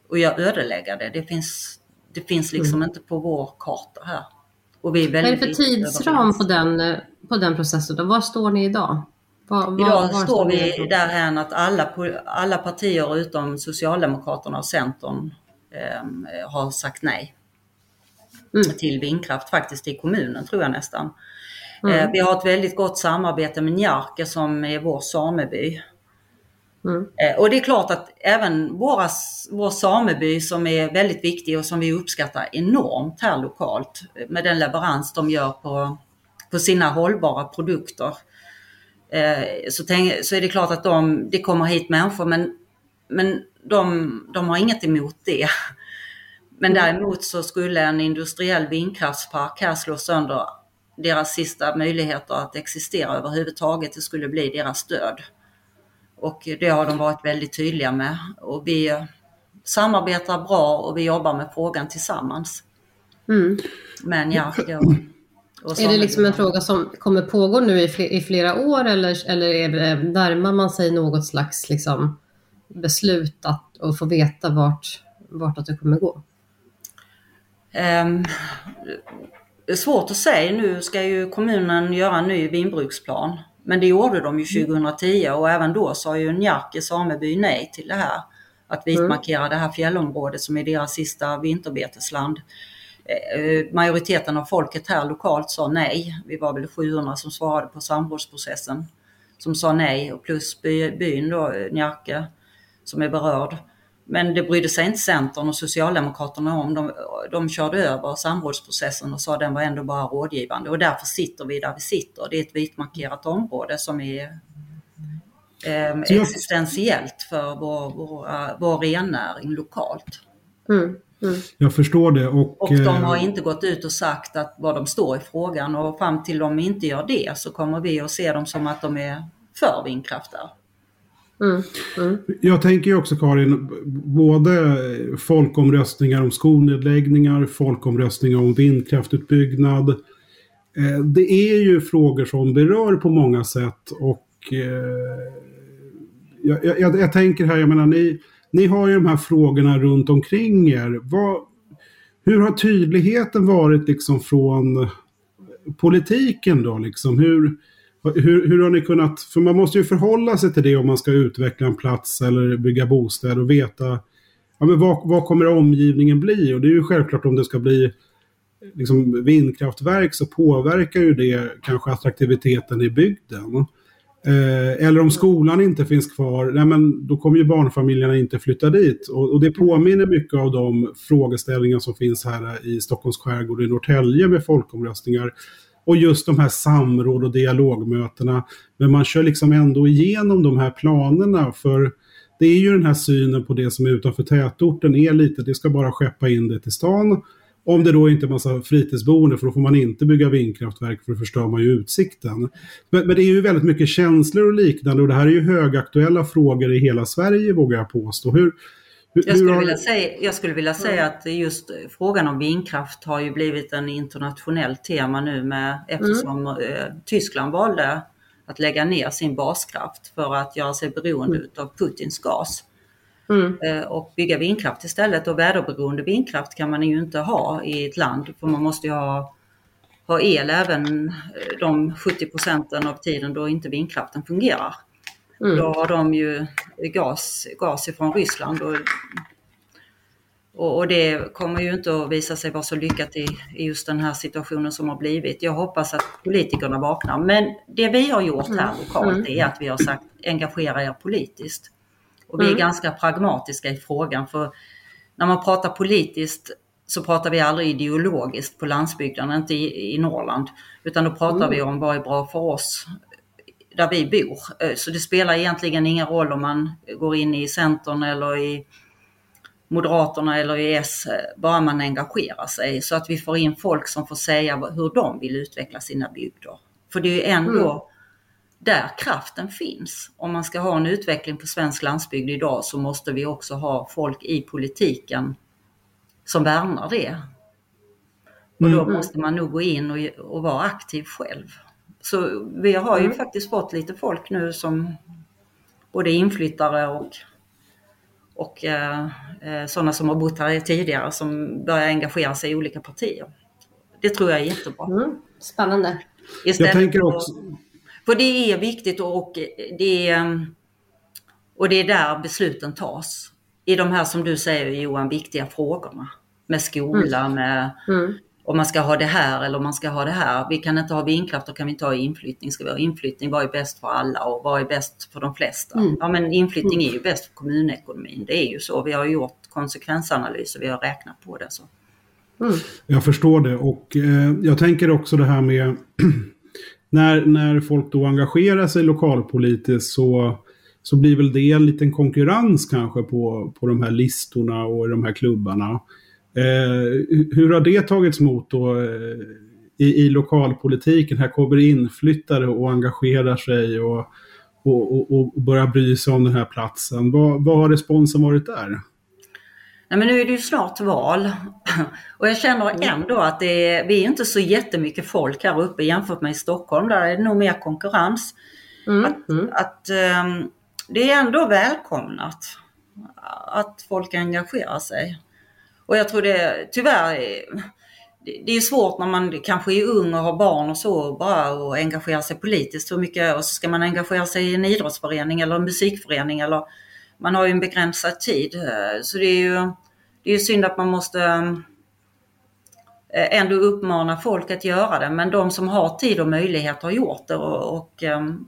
och ödelägga det, det finns, det finns liksom mm. inte på vår karta här. Och vi är Vad är det för tidsram på den, på den processen? Då? Var står ni idag? Var, var, idag var står vi därhän att alla, alla partier utom Socialdemokraterna och Centern eh, har sagt nej mm. till vindkraft faktiskt i kommunen tror jag nästan. Mm. Eh, vi har ett väldigt gott samarbete med Njarke som är vår sameby. Mm. Eh, och det är klart att även våra, vår sameby som är väldigt viktig och som vi uppskattar enormt här lokalt med den leverans de gör på, på sina hållbara produkter. Eh, så, tänk, så är det klart att de, det kommer hit människor men, men de, de har inget emot det. Men mm. däremot så skulle en industriell vindkraftspark här slå sönder deras sista möjligheter att existera överhuvudtaget. Det skulle bli deras död. Och det har de varit väldigt tydliga med. Och vi samarbetar bra och vi jobbar med frågan tillsammans. Mm. Men ja, det, är det liksom en fråga som kommer pågå nu i, flera år eller, eller är det, närmar man sig något slags liksom beslut att, och få veta vart, vart att det kommer gå? Det är svårt att säga. Nu ska ju kommunen göra en ny vinbruksplan. Men det gjorde de ju 2010 och även då sa ju Njarke sameby nej till det här. Att vitmarkera mm. det här fjällområdet som är deras sista vinterbetesland. Eh, majoriteten av folket här lokalt sa nej. Vi var väl 700 som svarade på samrådsprocessen som sa nej och plus byn då, Njarke, som är berörd. Men det brydde sig inte Centern och Socialdemokraterna om. De, de körde över samrådsprocessen och sa att den var ändå bara rådgivande och därför sitter vi där vi sitter. Det är ett vitmarkerat område som är eh, existentiellt för vår, vår, vår rennäring lokalt. Mm. Mm. Jag förstår det. Och, och de har eh, inte gått ut och sagt att vad de står i frågan och fram till de inte gör det så kommer vi att se dem som att de är för vindkraft där. Mm. Mm. Jag tänker ju också Karin, både folkomröstningar om skolnedläggningar, folkomröstningar om vindkraftutbyggnad. Eh, det är ju frågor som berör på många sätt och eh, jag, jag, jag, tänker här, jag menar ni, ni har ju de här frågorna runt omkring er. Vad, hur har tydligheten varit liksom från politiken då? Liksom? Hur, hur, hur har ni kunnat, för man måste ju förhålla sig till det om man ska utveckla en plats eller bygga bostäder och veta ja, men vad, vad kommer omgivningen bli? Och det är ju självklart om det ska bli liksom, vindkraftverk så påverkar ju det kanske attraktiviteten i bygden. Eh, eller om skolan inte finns kvar, nej men då kommer ju barnfamiljerna inte flytta dit. Och, och, det påminner mycket av de frågeställningar som finns här i Stockholms skärgård i Norrtälje med folkomröstningar. Och just de här samråd och dialogmötena. Men man kör liksom ändå igenom de här planerna för det är ju den här synen på det som är utanför tätorten är lite, det ska bara skeppa in det till stan. Om det då inte är massa fritidsboende för då får man inte bygga vindkraftverk för då förstör man ju utsikten. Men, men, det är ju väldigt mycket känslor och liknande och det här är ju högaktuella frågor i hela Sverige vågar jag påstå. Hur, hur, jag, skulle vilja säga, jag skulle vilja säga att just frågan om vindkraft har ju blivit en internationellt tema nu med eftersom mm. Tyskland valde att lägga ner sin baskraft för att göra sig beroende mm. av Putins gas. Mm. Eh, och bygga vindkraft istället. Och väderberoende vindkraft kan man ju inte ha i ett land för man måste ju ha, ha el även eh, de 70 procenten av tiden då inte vindkraften fungerar. Mm. Då har de ju gas, gas ifrån Ryssland och, och, och, det kommer ju inte att visa sig vara så lyckat i, i, just den här situationen som har blivit. Jag hoppas att politikerna vaknar. Men det vi har gjort här mm. lokalt mm. är att vi har sagt engagera er politiskt. Och vi är mm. ganska pragmatiska i frågan för när man pratar politiskt så pratar vi aldrig ideologiskt på landsbygden, inte i, i Norrland. Utan då pratar mm. vi om vad är bra för oss där vi bor. Eh, så det spelar egentligen ingen roll om man går in i Centern eller i Moderaterna eller i S, eh, bara man engagerar sig så att vi får in folk som får säga hur de vill utveckla sina bygder. För det är ju ändå där kraften finns. Om man ska ha en utveckling på svensk landsbygd idag så måste vi också ha folk i politiken som värnar det. Och då Mm. måste man nog gå in och, och vara aktiv själv. Så vi har ju Mm. faktiskt fått lite folk nu som både inflyttare och, och eh, eh, sådana som har bott här tidigare som börjar engagera sig i olika partier. Det tror jag är jättebra. Mm. Spännande. Istället Jag tänker också... För det är viktigt och det är, och det är där besluten tas. I de här som du säger Johan, viktiga frågorna. Med skola, med Mm. Om man ska ha det här eller om man ska ha det här. Vi kan inte ha vindkraft, då kan vi inte ha inflyttning. Ska vi ha inflyttning, vad är bäst för alla och vad är bäst för de flesta? Mm. Ja men inflyttning är ju bäst för kommunekonomin. Det är ju så. Vi har gjort konsekvensanalyser, vi har räknat på det. Så. Mm. Jag förstår det och eh, jag tänker också det här med när, när folk då engagerar sig lokalpolitiskt så, så blir väl det en liten konkurrens kanske på, på de här listorna och de här klubbarna. Eh, hur- har det tagits emot då eh, i, i lokalpolitiken? Här kommer inflyttare och engagerar sig och, och, och, och börjar bry sig om den här platsen. Vad, vad har responsen varit där? Nej, men nu är det ju snart val och jag känner ändå att det är, vi är inte så jättemycket folk här uppe jämfört med i Stockholm. Där är det nog mer konkurrens. Mm. Att, Mm. att ehm, det är ändå välkomnat att folk engagerar sig. Och jag tror det tyvärr, eh, det är svårt när man kanske är ung och har barn och så bara och engagera sig politiskt. Hur mycket, och så ska man engagera sig i en idrottsförening eller en musikförening eller man har ju en begränsad tid. Eh, så det är ju, det är synd att man måste eh, ändå uppmana folk att göra det. Men de som har tid och möjlighet har gjort det och, och ehm,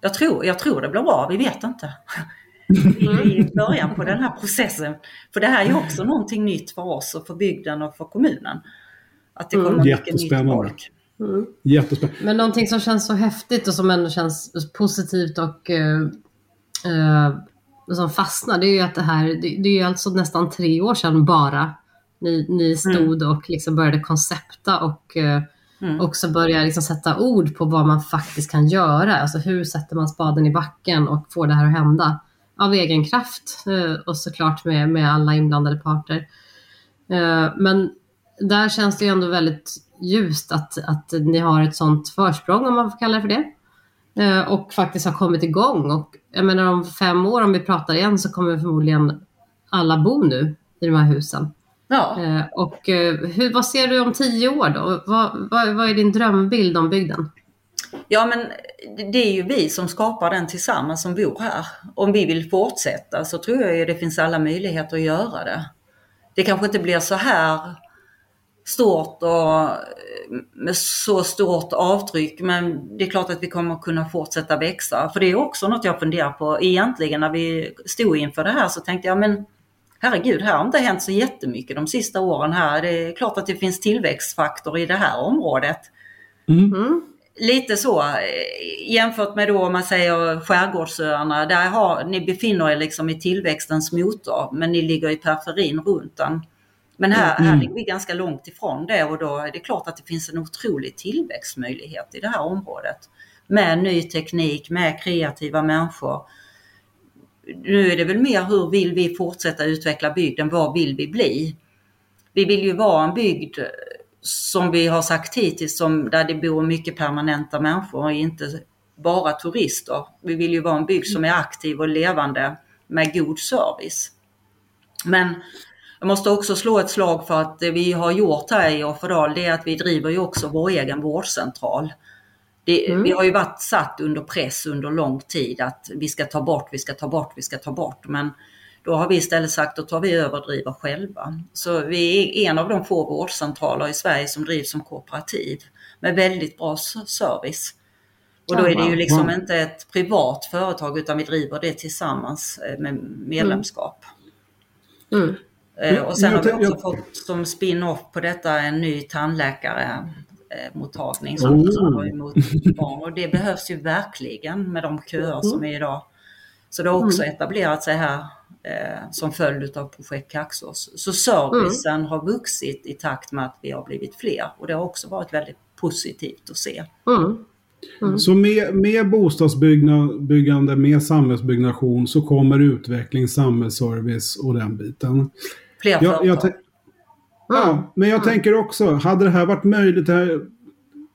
jag, tror, jag tror det blir bra, vi vet inte. I i början på den här processen. För det här är ju också någonting nytt för oss och för bygden och för kommunen. Att det Mm. kommer mycket nytt folk. Mm. Jättespännande. Men någonting som känns så häftigt och som ändå känns positivt och eh, eh, som fastnar, det är ju att det här, det, det är ju alltså nästan tre år sedan bara ni, ni stod och liksom började koncepta och eh, Mm. också börja liksom sätta ord på vad man faktiskt kan göra. Alltså hur sätter man spaden i backen och får det här att hända av egen kraft eh, och såklart med, med alla inblandade parter. Eh, Men där känns det ju ändå väldigt ljust att, att ni har ett sånt försprång om man får kalla det för det. Eh, Och faktiskt har kommit igång. Och jag menar om fem år om vi pratar igen så kommer förmodligen alla bo nu i de här husen. Ja. Och hur, vad ser du om tio år då? Vad, vad, vad är din drömbild om bygden? Ja, men det är ju vi som skapar den tillsammans som bor här. Om vi vill fortsätta så tror jag ju det finns alla möjligheter att göra det. Det kanske inte blir så här stort och med så stort avtryck men det är klart att vi kommer kunna fortsätta växa. För det är också något jag funderar på. Egentligen när vi stod inför det här så tänkte jag men herregud, här har inte hänt så jättemycket de sista åren här. Det är klart att det finns tillväxtfaktor i det här området. Mm. Lite så eh, jämfört med då om man säger skärgårdsöarna. Där har, ni befinner er liksom i tillväxtens motor men ni ligger i periferin runt den. Men här, här ligger vi ganska långt ifrån det och då är det klart att det finns en otrolig tillväxtmöjlighet i det här området. Med ny teknik, med kreativa människor. Nu är det väl mer hur vill vi fortsätta utveckla bygden? Vad vill vi bli? Vi vill ju vara en bygd som vi har sagt hittills, som, där det bor mycket permanenta människor och inte bara turister. Vi vill ju vara en bygd som är aktiv och levande med god service. Men jag måste också slå ett slag för att det vi har gjort här i Offerdal, det är att vi driver ju också vår egen vårdcentral. Det, Mm. Vi har ju varit satt under press under lång tid att vi ska ta bort, vi ska ta bort, vi ska ta bort. Men då har vi istället sagt att tar vi över och driver själva. Så vi är en av de få vårdcentraler i Sverige som drivs som kooperativ med väldigt bra service. Och då är det ju liksom inte ett privat företag utan vi driver det tillsammans eh, med medlemskap. Mm. Eh, Och sen har vi också fått som spin-off på detta en ny tandläkare eh, mottagning som Oh. tar emot barn och det behövs ju verkligen med de köer som är idag. Så det har också etablerat sig här eh, som följd av projekt Kaxås. Så servicen har vuxit i takt med att vi har blivit fler och det har också varit väldigt positivt att se. Mm. Mm. Så med, med bostadsbyggande, med samhällsbyggnation så kommer utveckling, samhällsservice och den biten. Fler jag. Jag ja, men jag mm. tänker också, hade det här varit möjligt, här,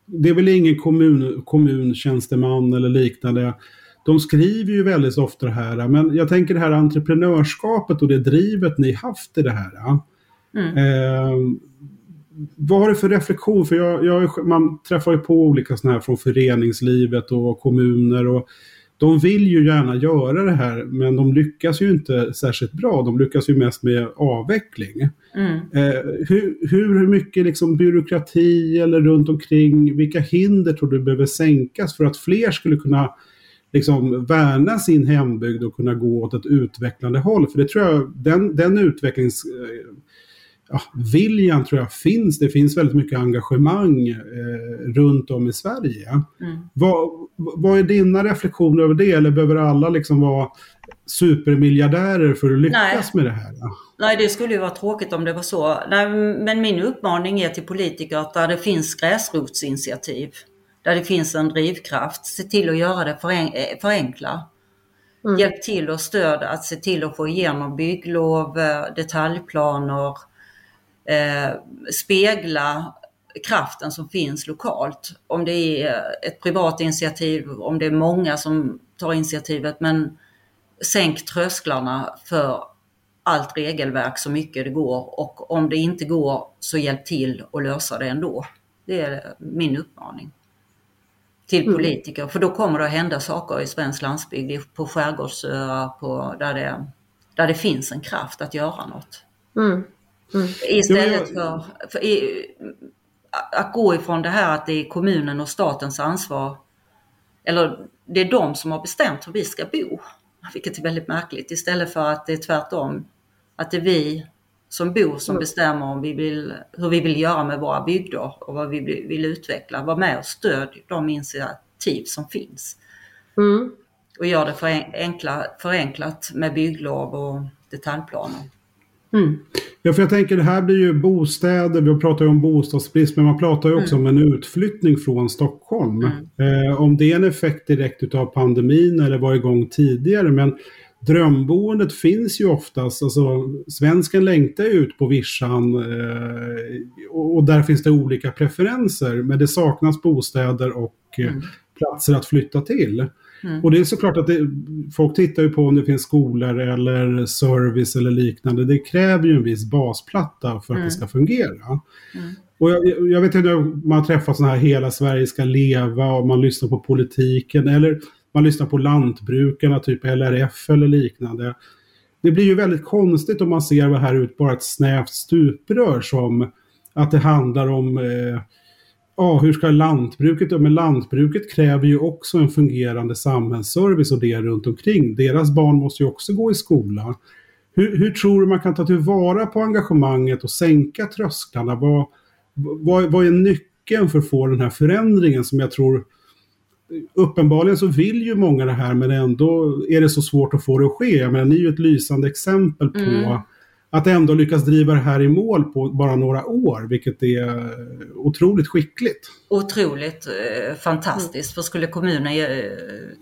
det är väl ingen kommun, kommuntjänsteman eller liknande. De skriver ju väldigt ofta det här, men jag tänker det här entreprenörskapet och det drivet ni haft i det här. Mm. Eh, vad har du för reflektion? För jag, jag, man träffar ju på olika sådana här från föreningslivet och kommuner. och De vill ju gärna göra det här men de lyckas ju inte särskilt bra. De lyckas ju mest med avveckling. Mm. Eh, hur, hur mycket liksom byråkrati eller runt omkring, vilka hinder tror du behöver sänkas för att fler skulle kunna liksom värna sin hembygd och kunna gå åt ett utvecklande håll? För det tror jag, den, den utvecklings ja, viljan tror jag finns. Det finns väldigt mycket engagemang eh, runt om i Sverige. Mm. Vad, vad är dina reflektioner över det? Eller behöver alla liksom vara supermiljardärer för att lyckas Nej. med det här? Nej, det skulle ju vara tråkigt om det var så. Nej, men min uppmaning är till politiker att där det finns gräsrotsinitiativ, där det finns en drivkraft, se till att göra det förenkla. Mm. Hjälp till och stöd att se till att få igenom bygglov, eh, detaljplaner, eh, spegla kraften som finns lokalt. Om det är ett privat initiativ, om det är många som tar initiativet, men sänk trösklarna för allt regelverk så mycket det går och om det inte går så hjälp till att lösa det ändå. Det är min uppmaning till mm. politiker, för då kommer det att hända saker i svensk landsbygd, på skärgårdsöar, på, där, det, där det finns en kraft att göra något. Mm. Mm. Istället för, för i, att gå ifrån det här att det är kommunen och statens ansvar. Eller det är de som har bestämt hur vi ska bo. Vilket är väldigt märkligt. Istället för att det är tvärtom. Att det är vi som bor som mm. bestämmer om vi vill, hur vi vill göra med våra bygder och vad vi vill utveckla. Var med och stöd de initiativ som finns. Mm. Och gör det förenkla, förenklat med bygglov och detaljplaner. Mm. Ja, för jag tänker det här blir ju bostäder, vi pratar ju om bostadsbrist, men man pratar ju också mm. om en utflyttning från Stockholm. Mm. Eh, om det är en effekt direkt utav pandemin eller var igång tidigare, men drömboendet finns ju oftast, alltså svensken längtar ut på vischan eh, och, och, där finns det olika preferenser, men det saknas bostäder och eh, mm. platser att flytta till. Mm. Och det är såklart att det, folk tittar ju på om det finns skolor eller service eller liknande. Det kräver ju en viss basplatta för att mm. det ska fungera. Mm. Och jag, jag vet inte om man träffar sådana här Hela Sverige ska leva och man lyssnar på politiken eller man lyssnar på lantbrukarna, typ LRF eller liknande. Det blir ju väldigt konstigt om man ser det här ut bara ett snävt stuprör som att det handlar om eh, ja, hur ska lantbruket, men lantbruket kräver ju också en fungerande samhällsservice och det runt omkring. Deras barn måste ju också gå i skola. Hur, hur tror du man kan ta tillvara på engagemanget och sänka trösklarna? Vad, vad, vad är nyckeln för att få den här förändringen som jag tror Uppenbarligen så vill ju många det här men ändå är det så svårt att få det att ske. Men ni är ju ett lysande exempel på mm att ändå lyckas driva det här i mål på bara några år, vilket är otroligt skickligt. Otroligt eh, fantastiskt, för skulle kommunen eh,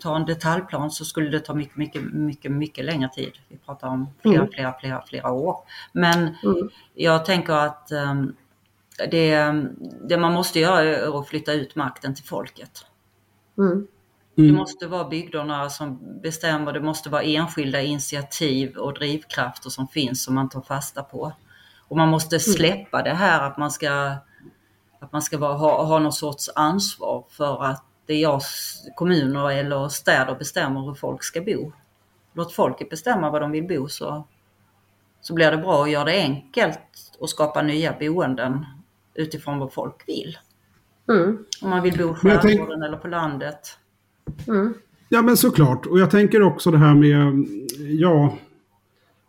ta en detaljplan så skulle det ta mycket, mycket, mycket, mycket längre tid. Vi pratar om flera, mm. flera, flera, flera år. Men mm. jag tänker att eh, det, det, man måste göra är att flytta ut makten till folket. Mm. Mm. Det måste vara bygderna som bestämmer, det måste vara enskilda initiativ och drivkrafter som finns som man tar fasta på. Och man måste mm. släppa det här att man ska, att man ska vara, ha, ha någon sorts ansvar för att det är jag, kommuner eller städer bestämmer hur folk ska bo. Låt folket bestämma var de vill bo så, så blir det bra och gör det enkelt att skapa nya boenden utifrån vad folk vill. Mm. Om man vill bo i skärgården eller på landet. Mm. Ja men såklart. Och jag tänker också det här med, ja,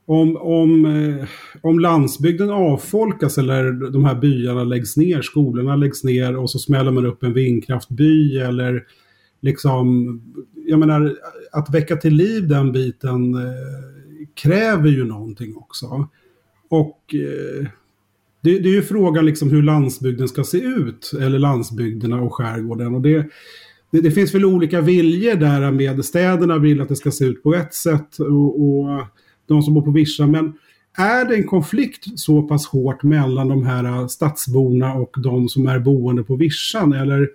om, om, eh, om landsbygden avfolkas eller de här byarna läggs ner, skolorna läggs ner och så smäller man upp en vindkraftby eller liksom, jag menar, att väcka till liv den biten eh, kräver ju någonting också. Och eh, det, det är ju frågan liksom hur landsbygden ska se ut, eller landsbygderna och skärgården. Och det, det, det, finns väl olika viljor där med städerna vill att det ska se ut på ett sätt och, och de som bor på Vischa. Men är det en konflikt så pass hårt mellan de här stadsborna och de som är boende på Vischan? Eller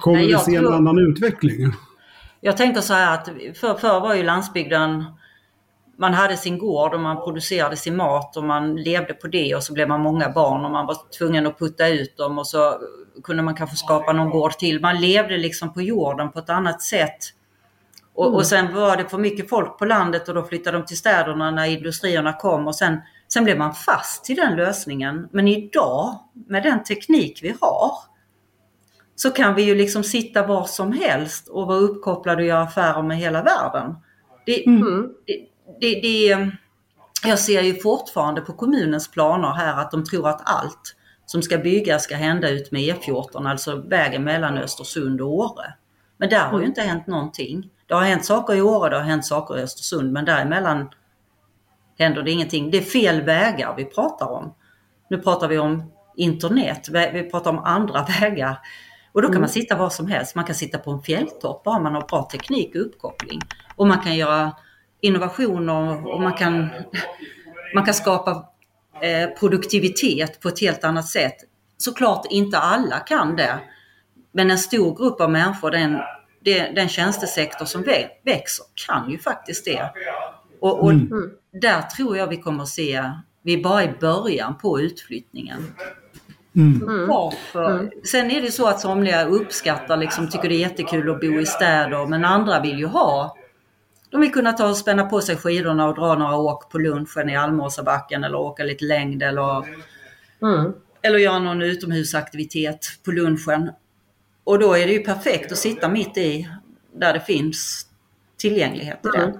kommer Nej, vi se tror... en annan utveckling? Jag tänker så här att förr för var ju landsbygden man hade sin gård och man producerade sin mat och man levde på det och så blev man många barn och man var tvungen att putta ut dem och så kunde man kanske skapa någon gård till. Man levde liksom på jorden på ett annat sätt. Och, mm. och sen var det för mycket folk på landet och då flyttade de till städerna när industrierna kom och sen, sen blev man fast i den lösningen. Men idag, med den teknik vi har, så kan vi ju liksom sitta var som helst och vara uppkopplade och göra affärer med hela världen. Det, mm. det, det, det, jag ser ju fortfarande på kommunens planer här att de tror att allt som ska byggas ska hända ut med E14, alltså vägen mellan Östersund och Åre. Men där har ju mm. inte hänt någonting. Det har hänt saker i Åre, det har hänt saker i Östersund, men däremellan händer det ingenting. Det är fel vägar vi pratar om. Nu pratar vi om internet, vi pratar om andra vägar. Och då kan mm. man sitta var som helst. Man kan sitta på en fjälltopp bara man har bra teknik och uppkoppling. Och man kan göra innovationer och man kan, man kan skapa eh, produktivitet på ett helt annat sätt. Såklart inte alla kan det. Men en stor grupp av människor, den, den tjänstesektor som växer, kan ju faktiskt det. Och, och mm. där tror jag vi kommer att se, vi är bara i början på utflyttningen. Mm. Varför? Mm. Sen är det så att somliga uppskattar, liksom, tycker det är jättekul att bo i städer, men andra vill ju ha de vill kunna ta och spänna på sig skidorna och dra några åk på lunchen i Almåsabacken eller åka lite längd eller, mm. eller göra någon utomhusaktivitet på lunchen. Och då är det ju perfekt att sitta mitt i där det finns tillgänglighet till mm.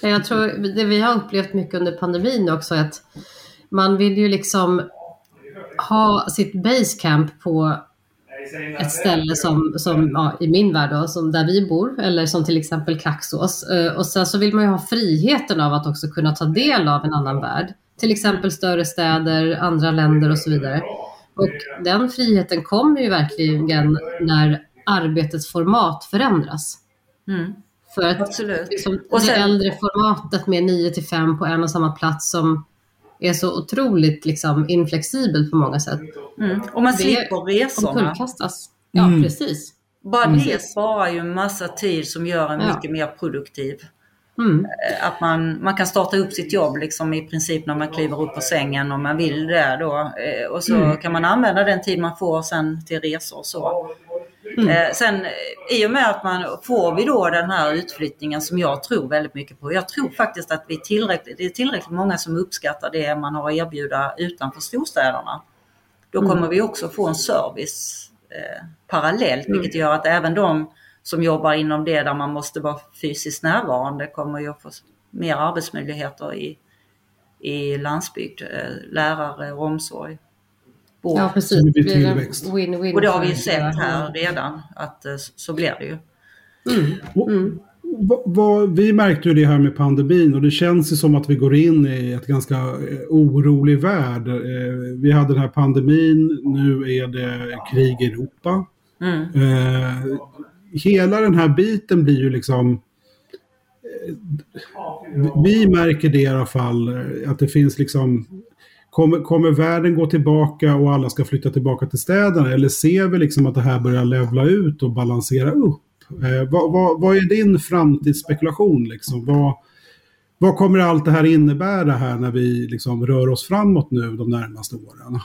det. Jag tror det vi har upplevt mycket under pandemin också är att man vill ju liksom ha sitt basecamp på ett ställe som, som ja, i min värld då, som där vi bor eller som till exempel Kaxås. Eh, och sen så vill man ju ha friheten av att också kunna ta del av en annan värld. Till exempel större städer, andra länder och så vidare. Och den friheten kommer ju verkligen när arbetets format förändras. Mm. För att Absolut. Liksom, och sen, det äldre formatet med 9 till 5 på en och samma plats som är så otroligt liksom, inflexibel på många sätt. Mm. Och man slipper resorna. Omkullkastas. Ja, mm. precis. Bara mm. det sparar ju massa tid som gör en ja. mycket mer produktiv. Mm. Eh, att man, man kan starta upp sitt jobb liksom i princip när man kliver upp på sängen om man vill det då. Eh, och så mm. kan man använda den tid man får sen till resor och så. Mm. Eh, sen i och med att man får vi då den här utflyttningen som jag tror väldigt mycket på. Jag tror faktiskt att vi tillräckligt, det är tillräckligt många som uppskattar det man har att erbjuda utanför storstäderna. Då mm. kommer vi också få en service eh, parallellt mm. vilket gör att även de som jobbar inom det där man måste vara fysiskt närvarande kommer ju att få mer arbetsmöjligheter i, i landsbygd, eh, lärare och omsorg. Ja, precis. Det blir tillväxt. Win, win, och det har vi sett här redan, att eh, så blir det ju. Mm. Mm. Va, va, vi märkte ju det här med pandemin och det känns ju som att vi går in i ett ganska eh, orolig värld. Eh, vi hade den här pandemin, nu är det krig i Europa. Mm. hela den här biten blir ju liksom... vi märker det i alla fall, att det finns liksom Kommer, kommer världen gå tillbaka och alla ska flytta tillbaka till städerna? Eller ser vi liksom att det här börjar levla ut och balansera upp? Eh, vad, vad, vad, är din framtidsspekulation? Liksom? Vad, vad kommer allt det här innebära här när vi liksom rör oss framåt nu de närmaste åren?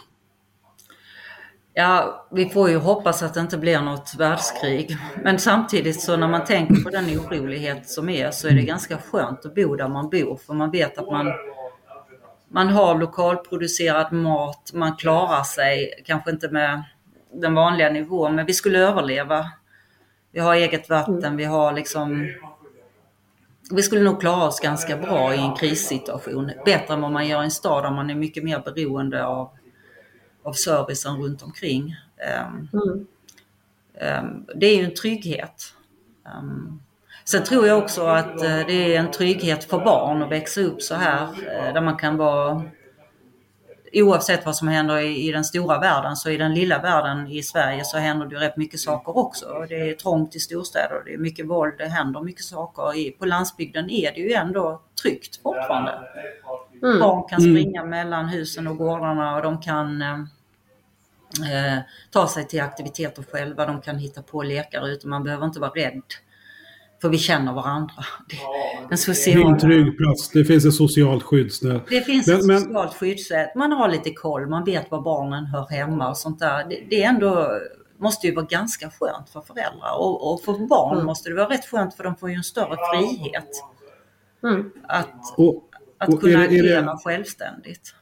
Ja, vi får ju hoppas att det inte blir något världskrig. Men samtidigt så när man tänker på den orolighet som är så är det ganska skönt att bo där man bor för man vet att man man har lokalproducerad mat, man klarar sig, kanske inte med den vanliga nivån, men vi skulle överleva. Vi har eget vatten, vi har liksom vi skulle nog klara oss ganska bra i en krissituation. Bättre än vad man gör i en stad där man är mycket mer beroende av, av servicen runt omkring. Um, mm. um, det är ju en trygghet. Um, Sen tror jag också att eh, det är en trygghet för barn att växa upp så här, eh, där man kan vara oavsett vad som händer i, i, den stora världen så i den lilla världen i Sverige så händer det rätt mycket saker också. Det är trångt i storstäder, det är mycket våld, det händer mycket saker. I, på landsbygden är det ju ändå tryggt fortfarande. Mm. Barn kan mm. springa mm. mellan husen och gårdarna och de kan eh, eh, ta sig till aktiviteter själva, de kan hitta på lekar ute, man behöver inte vara rädd. För vi känner varandra. Social... det är en trygg plats, det finns ett socialt skyddsnät. Det finns men, ett socialt skyddsnät, man har lite koll, man vet var barnen hör hemma och sånt där. Det, det är ändå måste ju vara ganska skönt för föräldrar och, och för barn mm. måste det vara rätt skönt för de får ju en större frihet. Mm. Att, och, att och kunna är det, är det... agera självständigt.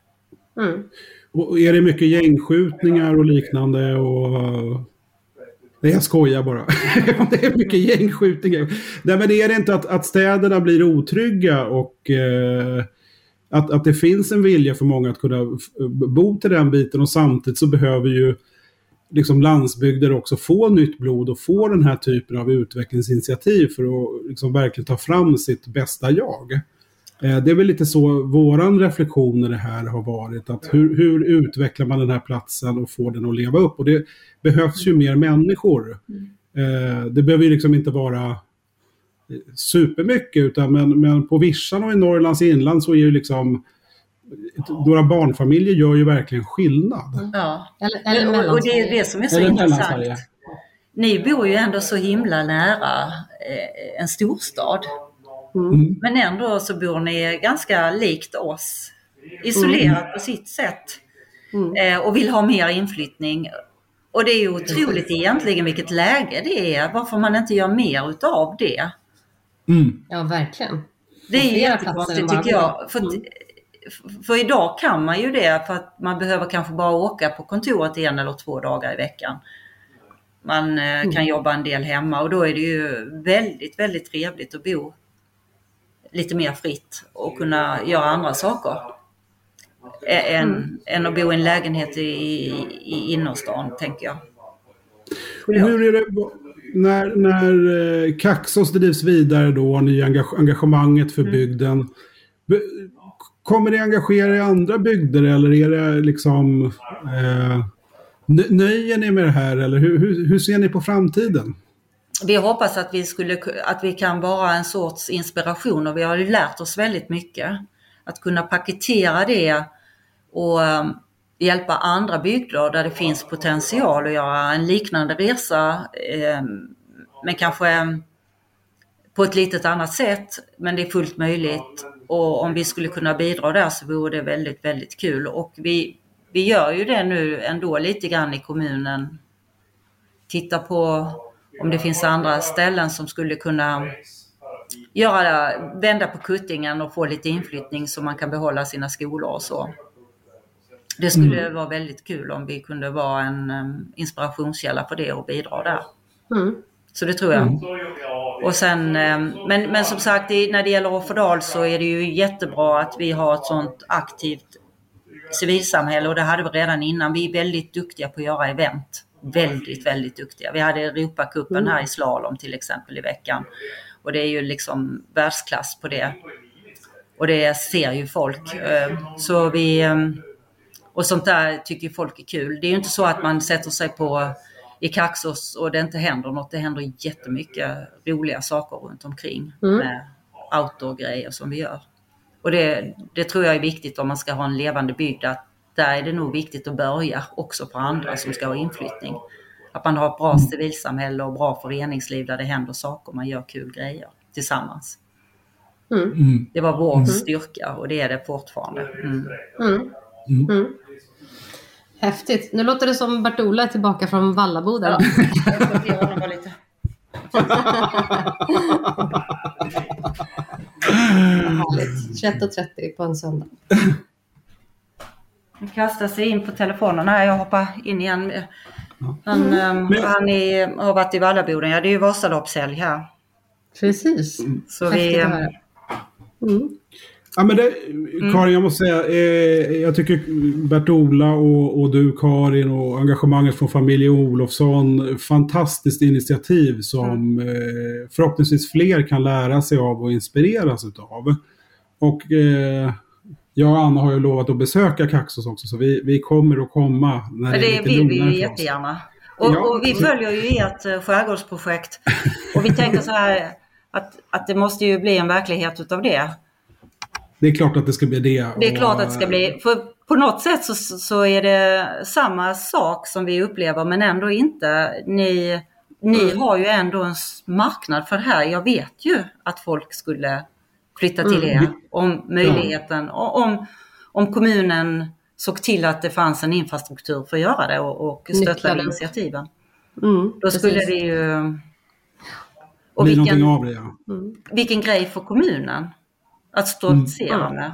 Mm. Och är det mycket gängskjutningar och liknande? Och... Nej, jag skojar bara. det är mycket gängskjutningar. Nej, men är det inte att, att städerna blir otrygga och eh, att, att det finns en vilja för många att kunna bo till den biten och samtidigt så behöver ju liksom landsbygder också få nytt blod och få den här typen av utvecklingsinitiativ för att liksom verkligen ta fram sitt bästa jag. Eh, det är väl lite så våran reflektion i det här har varit. Att hur, hur, utvecklar man den här platsen och får den att leva upp? Och det behövs ju mer människor. Eh, det behöver ju liksom inte vara supermycket, utan men, men på Vischan och i Norrlands inland så är ju liksom några barnfamiljer gör ju verkligen skillnad. Ja, eller, eller och, det är det som är så intressant. Ni bor ju ändå så himla nära eh, en storstad. Mm. mm. Men ändå så bor ni ganska likt oss. Isolerat mm. på sitt sätt. Mm. Eh, och vill ha mer inflyttning. Och det är ju otroligt egentligen vilket läge det är. Varför man inte gör mer utav det. Mm. Ja, verkligen. Det är jättekonstigt tycker jag. För, mm. för idag kan man ju det för att man behöver kanske bara åka på kontoret en eller två dagar i veckan. Man eh, kan mm. jobba en del hemma och då är det ju väldigt, väldigt trevligt att bo lite mer fritt och kunna göra andra saker. Än, mm. än att bo i en lägenhet i, i innerstan, tänker jag. Hur är det när, när eh, Kaxos drivs vidare då, ni engagemanget för mm. bygden. Kommer det engagera i andra bygder eller är det liksom... Eh, nöjer ni med det här eller hur, hur, hur ser ni på framtiden? Vi hoppas att vi, skulle, att vi kan vara en sorts inspiration och vi har ju lärt oss väldigt mycket. Att kunna paketera det och ehm, hjälpa andra bygder där det finns potential att göra en liknande resa. Ehm, men kanske ehm, på ett litet annat sätt. Men det är fullt möjligt. Och om vi skulle kunna bidra där så vore det väldigt, väldigt kul. Och vi, vi gör ju det nu ändå lite grann i kommunen. Titta på om det finns andra ställen som skulle kunna göra, vända på kuttingen och få lite inflyttning så man kan behålla sina skolor och så. Det skulle mm. vara väldigt kul om vi kunde vara en inspirationskälla för det och bidra där. Mm. Så det tror jag. Mm. Och sen, men, men som sagt, när det gäller Offerdal så är det ju jättebra att vi har ett sånt aktivt civilsamhälle och det hade vi redan innan. Vi är väldigt duktiga på att göra event väldigt, väldigt duktiga. Vi hade Europacupen mm. här i slalom till exempel i veckan. Och det är ju liksom världsklass på det. Och det ser ju folk. Eh, så vi, eh, och sånt där tycker folk är kul. Det är ju inte så att man sätter sig på i Kaxos och det inte händer något. Det händer jättemycket roliga saker runt omkring mm. med outdoor-grejer som vi gör. Och det, det tror jag är viktigt om man ska ha en levande bygd att där är det nog viktigt att börja också för andra som ska ha inflyttning. Att man har ett bra civilsamhälle och bra föreningsliv där det händer saker, man gör kul grejer tillsammans. Mm. mm. Det var vår mm. styrka och det är det fortfarande. Mm. mm. mm. Häftigt. Nu låter det som Bert-Ola är tillbaka från Vallaboden. Ja. Härligt. 21.30 på en söndag. Han kastar sig in på telefonen här. Jag hoppar in igen. Han, mm. um, han är, har varit i Vallaboden. Ja, det är ju Vasaloppshelg här. Precis. Så vi... Mm. Ja, men det, Karin, jag måste säga, eh, jag tycker Bert-Ola och, och, du Karin och engagemanget från familjen Olofsson, fantastiskt initiativ som mm. eh, förhoppningsvis fler kan lära sig av och inspireras utav. Och eh, jag och Anna har ju lovat att besöka Kaxås också, så vi, vi kommer att komma när det, det är vill vi ju jättegärna. Och, Ja. och vi följer ju ert eh, skärgårdsprojekt. Och vi tänker så här att, att det måste ju bli en verklighet utav det. Det är klart att det ska bli det. Det är och- klart att det ska bli, för på något sätt så, så är det samma sak som vi upplever men ändå inte. Ni, ni har ju ändå en marknad för det här. Jag vet ju att folk skulle flytta till er om möjligheten, och om, om kommunen såg till att det fanns en infrastruktur för att göra det och, och Nycklarna. initiativen. Mm, Då skulle precis. det ju... Och blir vilken, av det, ja. vilken grej för kommunen att stoltsera Mm. med.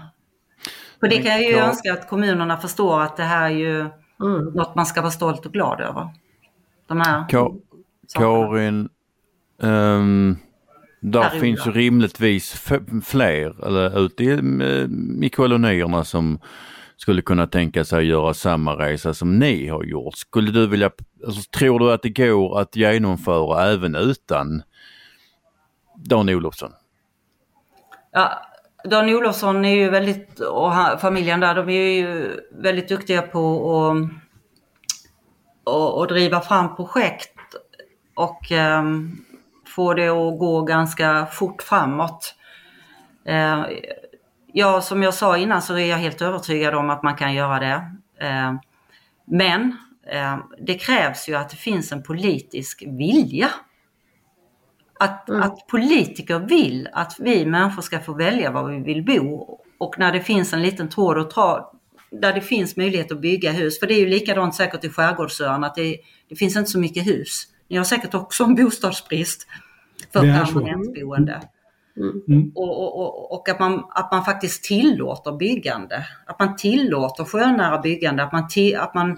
För det kan jag ju Ja. önska att kommunerna förstår att det här är ju Mm. något man ska vara stolt och glad över. De här Ka- sakerna. Karin, ehm, där finns ju rimligtvis fler eller ute i, eh, i kolonierna som skulle kunna tänka sig göra samma resa som ni har gjort. Skulle du vilja, alltså, tror du att det går att genomföra även utan Dan Olofsson? Ja, Dan Olofsson är ju väldigt, och familjen där, de är ju väldigt duktiga på att, att, att driva fram projekt och ehm, få det att gå ganska fort framåt. Eh, ja, som jag sa innan så är jag helt övertygad om att man kan göra det. Eh, men eh, det krävs ju att det finns en politisk vilja. Att, att politiker vill att vi människor ska få välja var vi vill bo. Och när det finns en liten tråd att dra, där det finns möjlighet att bygga hus. För det är ju likadant säkert i skärgårdsöarna att det, det finns inte så mycket hus. Ni har säkert också en bostadsbrist för Det är så. permanentboende. Mm. Och, och, och, och att, man, att man faktiskt tillåter byggande. Att man tillåter sjönära byggande. Att man, ti, att man,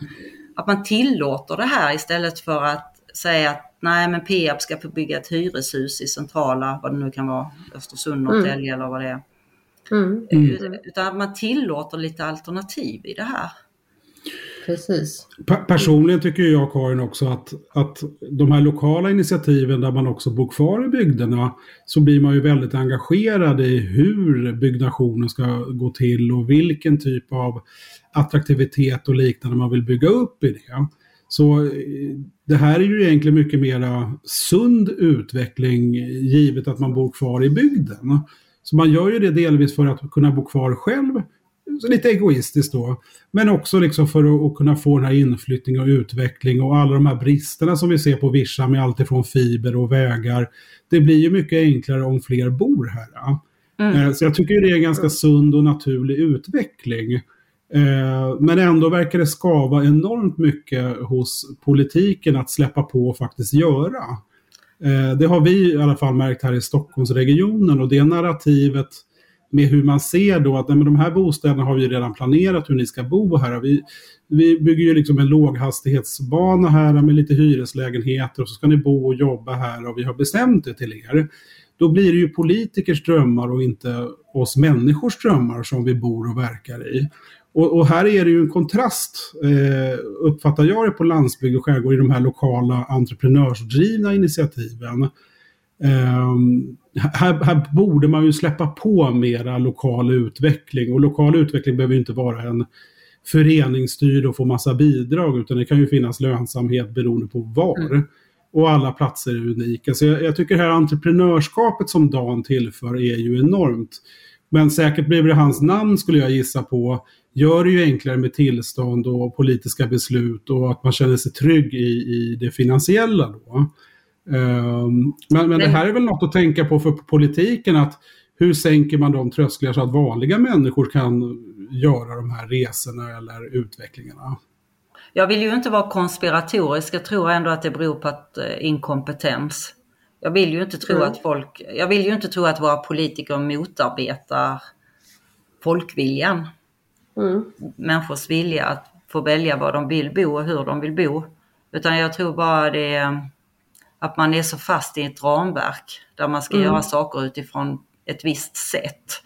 att man tillåter det här istället för att säga att nej men Peab ska få bygga ett hyreshus i centrala, vad det nu kan vara, Östersund, Norrtälje eller vad det är. Mm, Utan att man tillåter lite alternativ i det här precis. Personligen tycker jag, Karin, också att, att de här lokala initiativen där man också bor kvar i bygderna så blir man ju väldigt engagerad i hur byggnationen ska gå till och vilken typ av attraktivitet och liknande man vill bygga upp i det. Så eh, det här är ju egentligen mycket mera sund utveckling givet att man bor kvar i bygden. Så man gör ju det delvis för att kunna bo kvar själv, lite egoistiskt då. Men också liksom för att, kunna få den här inflyttning och utveckling och alla de här bristerna som vi ser på Vischa med allt ifrån fiber och vägar. Det blir ju mycket enklare om fler bor här. ja. Eh, Så jag tycker det är en ganska sund och naturlig utveckling. Eh, Men ändå verkar det skava enormt mycket hos politiken att släppa på och faktiskt göra. Eh, Det har vi i alla fall märkt här i Stockholmsregionen och det narrativet med hur man ser då att nej, men de här bostäderna har vi redan planerat hur ni ska bo här. Vi, vi bygger ju liksom en låghastighetsbana här med lite hyreslägenheter och så ska ni bo och jobba här och vi har bestämt det till er. Då blir det ju politikers drömmar och inte oss människors drömmar som vi bor och verkar i. Och, och här är det ju en kontrast, eh, uppfattar jag det på landsbygd och skärgård, i de här lokala entreprenörsdrivna initiativen. Ehm, här, här borde man ju släppa på mera lokal utveckling. Och lokal utveckling behöver ju inte vara en föreningsstyrd och få massa bidrag, utan det kan ju finnas lönsamhet beroende på var. Och alla platser är unika. Så jag, jag tycker det här entreprenörskapet som Dan tillför är ju enormt. Men säkert blir det hans namn skulle jag gissa på. Gör det ju enklare med tillstånd och politiska beslut och att man känner sig trygg i, i det finansiella då. Ehm, men, men det här är väl något att tänka på för politiken att hur sänker man de trösklar så att vanliga människor kan göra de här resorna eller utvecklingarna? Jag vill ju inte vara konspiratorisk, jag tror ändå att det beror på att eh, inkompetens. Jag vill ju inte tro att folk, jag vill ju inte tro att våra politiker motarbetar folkviljan. Mm. Människors vilja att få välja var de vill bo och hur de vill bo. Utan jag tror bara det är att man är så fast i ett ramverk där man ska göra saker utifrån ett visst sätt.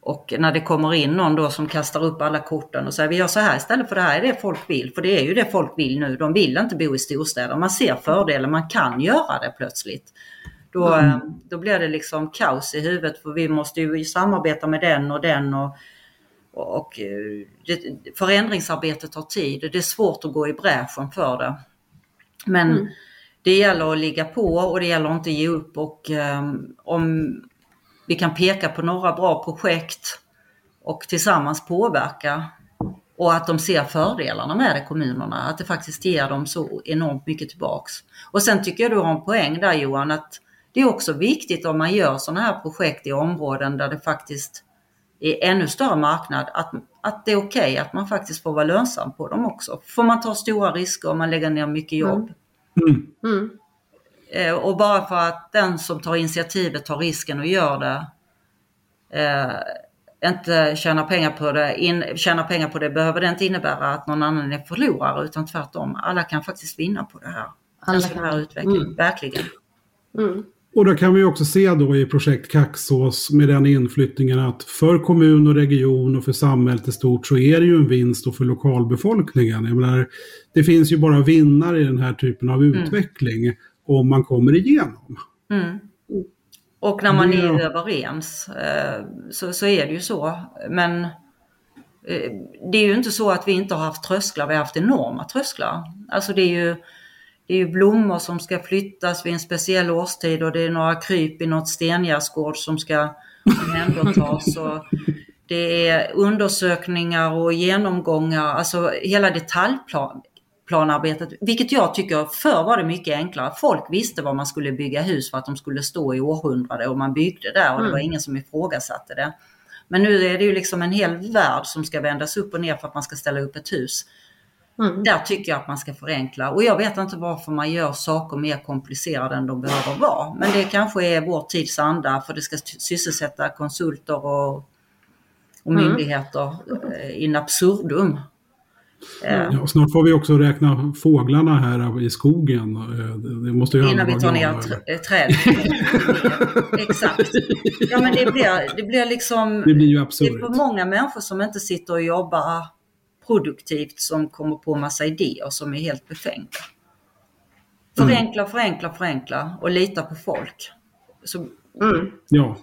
Och när det kommer in någon då som kastar upp alla korten och säger vi gör så här istället för det här är det folk vill. För det är ju det folk vill nu. De vill inte bo i storstäder. Man ser fördelen, man kan göra det plötsligt. Då, eh, då blir det liksom kaos i huvudet för vi måste ju samarbeta med den och den och, och det, förändringsarbetet tar tid. Det är svårt att gå i bräschen för det. Men mm det gäller att ligga på och det gäller att inte ge upp och um, om vi kan peka på några bra projekt och tillsammans påverka och att de ser fördelarna med det kommunerna, att det faktiskt ger dem så enormt mycket tillbaks. Och sen tycker jag du har en poäng där Johan, att det är också viktigt om man gör sådana här projekt i områden där det faktiskt är ännu större marknad, att, att det är okej okay, att man faktiskt får vara lönsam på dem också. Får man ta stora risker och man lägger ner mycket jobb. Mm. Mm. Eh, och bara för att den som tar initiativet tar risken och gör det eh, inte tjänar pengar på det, in, tjänar pengar på det behöver det inte innebära att någon annan är förlorare utan tvärtom. Alla kan faktiskt vinna på det här. Alla kan. Den här utvecklingen, mm. verkligen. Mm. Och då kan vi också se då i projekt Kaxås med den inflyttningen att för kommun och region och för samhället i stort så är det ju en vinst och för lokalbefolkningen. Jag menar, det finns ju bara vinnare i den här typen av mm. utveckling om man kommer igenom. Mm. Och när man är överens eh, så, så är det ju så. Men eh, det är ju inte så att vi inte har haft trösklar, vi har haft enorma trösklar. Alltså det är ju, det är ju blommor som ska flyttas vid en speciell årstid och det är några kryp i något stengärdsgård som ska omhändertas. det är undersökningar och genomgångar, alltså hela detaljplan planarbetet, vilket jag tycker förr var det mycket enklare. Folk visste var man skulle bygga hus för att de skulle stå i århundrade och man byggde där och det var mm. ingen som ifrågasatte det. Men nu är det ju liksom en hel värld som ska vändas upp och ner för att man ska ställa upp ett hus. Mm. Där tycker jag att man ska förenkla och jag vet inte varför man gör saker mer komplicerade än de behöver vara. Men det kanske är vår tids anda för det ska sysselsätta konsulter och, och mm. myndigheter mm. in absurdum. Ja, snart får vi också räkna fåglarna här i skogen. Eh, det måste ju Innan vi tar ner eh, träd. Exakt. Ja men det blir, det blir liksom... Det blir ju absurt. Det är för många människor som inte sitter och jobbar produktivt som kommer på massa idéer som är helt befängda. Förenkla, mm. förenkla, förenkla och lita på folk. Så... Mm. Ja,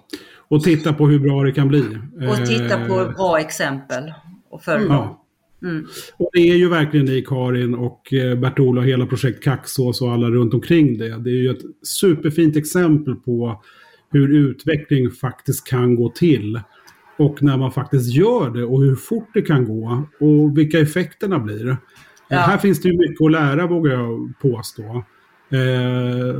och titta på hur bra det kan bli. Och titta på eh, bra exempel och följa. Ja. Mm. Och det är ju verkligen det Karin och eh, Bert-Ola och hela projekt Kaxås och alla runt omkring det. Det är ju ett superfint exempel på hur utveckling faktiskt kan gå till. Och när man faktiskt gör det och hur fort det kan gå och vilka effekterna blir. Ja. Här finns det ju mycket att lära vågar jag påstå. Eh,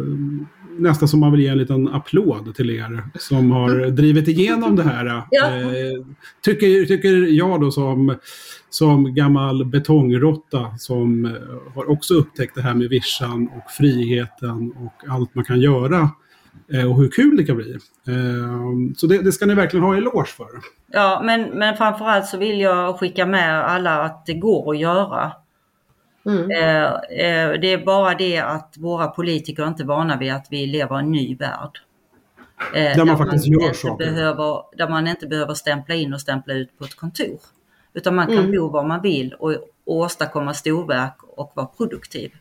nästan som man vill ge en liten applåd till er som har mm. drivit igenom det här. Ja. Eh, tycker, tycker jag då som, som gammal betongråtta som eh, har också upptäckt det här med vischan och friheten och allt man kan göra och hur kul det kan bli. Eh, så det, det, ska ni verkligen ha eloge för. Ja, men, men framförallt så vill jag skicka med alla att det går att göra. Mm. Eh, eh, det är bara det att våra politiker är inte vana vid att vi lever i en ny värld. Eh, där man där faktiskt man gör saker. Behöver, där man inte behöver stämpla in och stämpla ut på ett kontor. Utan man kan mm. bo var man vill och, och åstadkomma storverk och vara produktiv.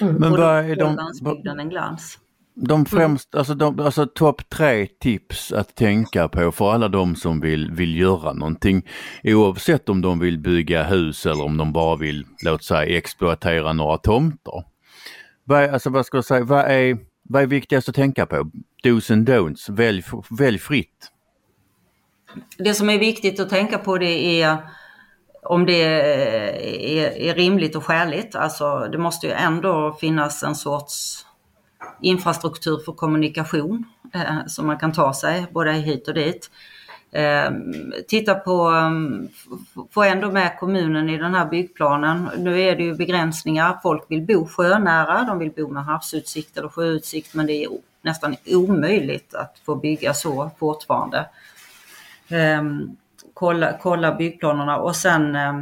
Mm. Men vad är de... landsbygden en glans. De främst, alltså, de, alltså topp tre tips att tänka på för alla de som vill, vill göra någonting. Oavsett om de vill bygga hus eller om de bara vill, låt säga, exploatera några tomter. Vad är, alltså, vad ska jag säga, vad är, vad är viktigast att tänka på? Dos and don'ts, välj, välj fritt. Det som är viktigt att tänka på det är om det är, är rimligt och skäligt. Alltså det måste ju ändå finnas en sorts infrastruktur för kommunikation eh, som man kan ta sig både hit och dit. Eh, titta på, ehm, få ändå med kommunen i den här byggplanen. Nu är det ju begränsningar, folk vill bo sjönära, de vill bo med havsutsikt eller sjöutsikt men det är nästan omöjligt att få bygga så fortfarande. Eh, kolla, kolla byggplanerna och sen eh,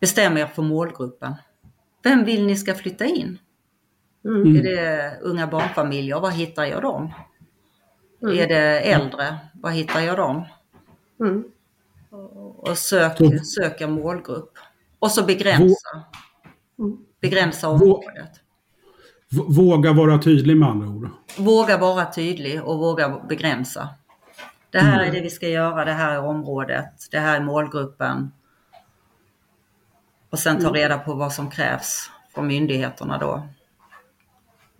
bestäm er för målgruppen. Vem vill ni ska flytta in? Mm. Är det unga barnfamiljer, var hittar jag dem? Mm. Är det äldre, var hittar jag dem? Mm. Och sök, söka målgrupp. Och så begränsa. Mm. Begränsa området. Våga vara tydlig med andra ord. Våga vara tydlig och våga begränsa. Det här är det vi ska göra, det här är området, det här är målgruppen. Och sen ta reda på vad som krävs från myndigheterna då.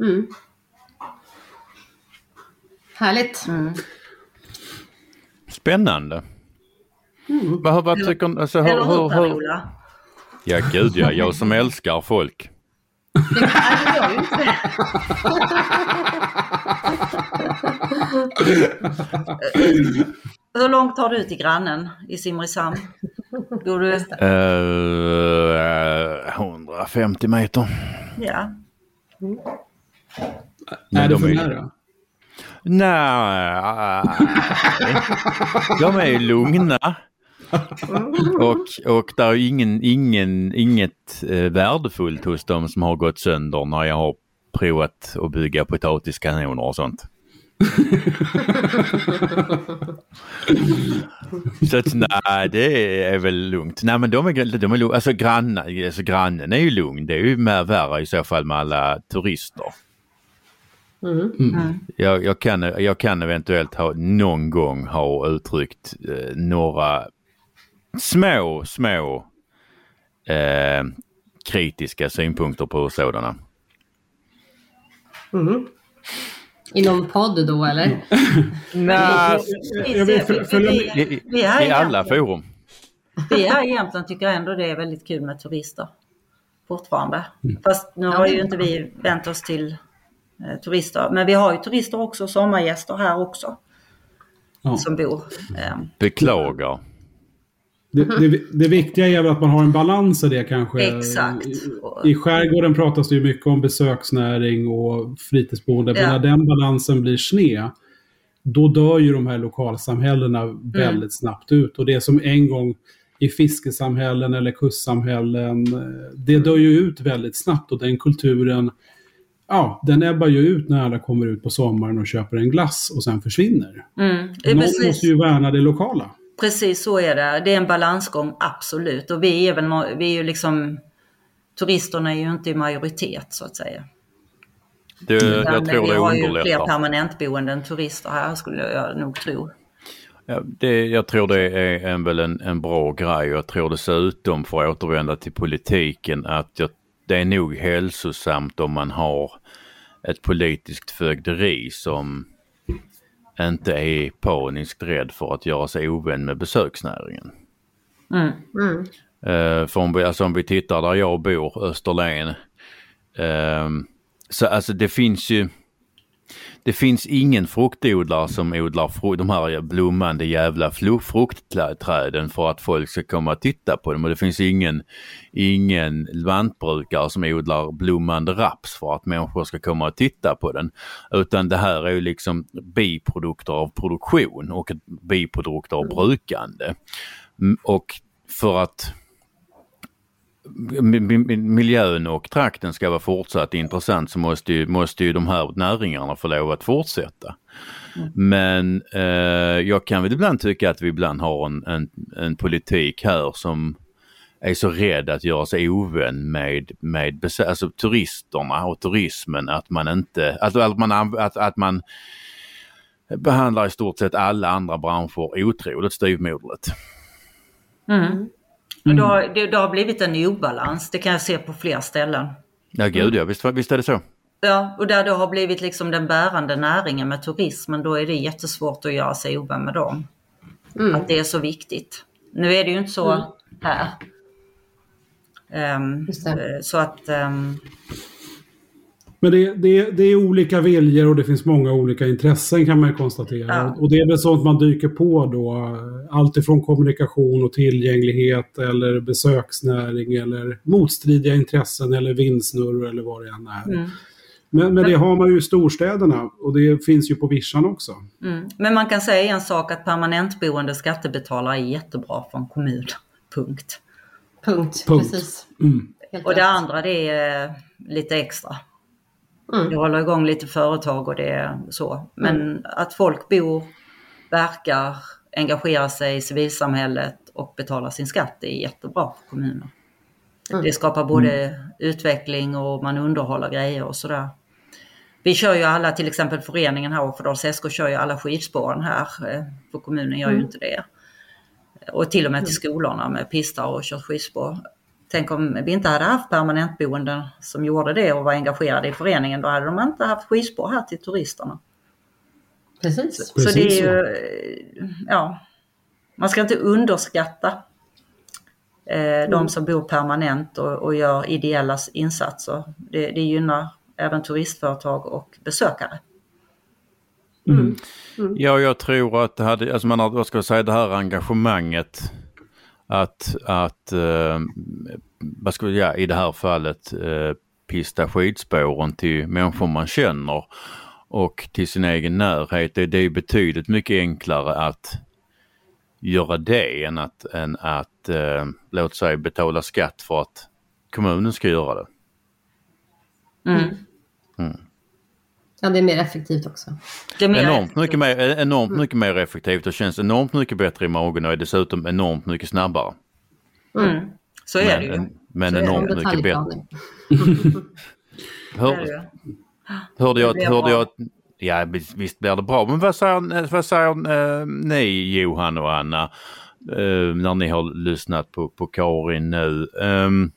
Mm. Härligt. Mm. Spännande. Vad, vad tycker alltså, hur, hur hur? Ja gud ja, jag som älskar folk. Det gör ju inte det. Hur långt tar du till grannen i Simrishamn? Går du? Eh, 150 meter. Ja. Men är det de för är- nära? Nej, de är ju lugna. Och, och det är ingen, ingen, inget eh, värdefullt hos dem som har gått sönder när jag har provat att bygga potatiskanoner och sånt. Så att nej, det är väl lugnt. Nej men de är, de är lugna. Alltså, granna, alltså grannen är ju lugn. Det är ju mer värre i så fall med alla turister. Mm. Jag, jag, kan, jag kan eventuellt ha någon gång ha uttryckt eh, några små, små eh, kritiska synpunkter på sådana. Inom podd då eller? Nej, Jag i, i, i alla forum. Vi här i Jämtland tycker ändå det är väldigt kul med turister. Fortfarande. Mm. Fast nu har ju inte vi vänt oss till turister. Men vi har ju turister också, sommargäster här också. Ja. Som bor. Eh, Beklagar. Det, det, det viktiga är väl att man har en balans i det kanske. Exakt. I, I skärgården pratas det ju mycket om besöksnäring och fritidsboende. Men Ja. när den balansen blir sned, då dör ju de här lokalsamhällena väldigt snabbt ut. Och det som en gång i fiskesamhällen eller kustsamhällen, eh, det dör ju ut väldigt snabbt. Och den kulturen, ja, den ebbar ju ut när alla kommer ut på sommaren och köper en glass och sen försvinner. mm, Någon precis, måste ju värna det lokala. precis så är det. Det är en balansgång, absolut. Och vi är väl vi är ju liksom Turisterna är ju inte i majoritet så att säga. Det, jag Utan tror vi det har ju fler permanentboende än turister här skulle jag nog tro. Ja, det, jag tror det är en, väl en, en bra grej. Jag tror dessutom, för att återvända till politiken, att jag, det är nog hälsosamt om man har ett politiskt fögderi som inte är paniskt rädd för att göra sig ovän med besöksnäringen. Mm. Mm. Uh, för om vi, alltså om vi tittar där jag bor, Österlen. ehm, så alltså det finns ju det finns ingen fruktodlare som odlar fru, de här blommande jävla fruktträden för att folk ska komma och titta på dem. Och det finns ingen, ingen lantbrukare som odlar blommande raps för att människor ska komma och titta på den. Utan det här är ju liksom biprodukter av produktion och biprodukter av brukande. Mm, och för att miljön och trakten ska vara fortsatt intressant så måste ju, måste ju de här näringarna få lov att fortsätta. Men eh, jag kan väl ibland tycka att vi ibland har en, en, en politik här som är så rädd att göra sig ovän med, med alltså, turisterna och turismen att man inte, alltså, att, man, att, att man behandlar i stort sett alla andra branscher otroligt styvmoderligt. Mm. Och då, det, det har blivit en obalans, det kan jag se på fler ställen. Ja gud ja, visst, visst är det så. Ja, och där det har blivit liksom den bärande näringen med turismen, då är det jättesvårt att göra sig ovän med dem. Att det är så viktigt. Nu är det ju inte så här. Just det. eh, så att, ehm, Men det, det, det är olika viljor och det finns många olika intressen kan man konstatera. Ja. Och det är väl sånt man dyker på då. Allt ifrån kommunikation och tillgänglighet eller besöksnäring eller motstridiga intressen eller vindsnurr eller vad det än är. mm, Men, men det har man ju i storstäderna och det finns ju på vischan också. mm. Men man kan säga en sak att permanentboende skattebetalare är jättebra för en kommun. Punkt. Punkt. Punkt. Precis. Mm. Och det andra det är eh, lite extra. Mm. Det håller igång lite företag och det är så. Men att folk bor, verkar, engagerar sig i civilsamhället och betalar sin skatt, det är jättebra för kommuner. Mm. Det skapar både utveckling och man underhåller grejer och sådär. vi kör ju alla, till exempel föreningen här, Offerdals SK kör ju alla skidspåren här, eh, för kommunen gör ju Mm. inte det. Och till och med till skolorna med pistar och kört skidspår. Tänk om vi inte hade haft permanentboenden som gjorde det och var engagerade i föreningen, då hade de inte haft skidspår här till turisterna. Precis. så det Precis är ju, eh, ja, man ska inte underskatta eh, de som bor permanent och, och gör ideella insatser. Det, det gynnar även turistföretag och besökare. Mm. Ja, jag tror att det hade, alltså man har, vad ska jag säga, det här engagemanget att, att eh, vad ska vi, ja, i det här fallet eh, pista skidspåren till människor man känner och till sin egen närhet. Det, det är betydligt mycket enklare att göra det än att, än att eh, låt säga betala skatt för att kommunen ska göra det. Mm. Ja, det är mer effektivt också. Det är mer Enormt mycket, mer, enormt mycket mer effektivt och känns enormt mycket bättre i magen och är dessutom enormt mycket snabbare. Mm. Så är det ju. Men, men Så enormt mycket bättre. Hör, hörde jag, hörde jag att- Ja visst, visst blir det bra. Men vad säger, vad säger eh, ni Johan och Anna eh, när ni har lyssnat på, på Karin nu? Um,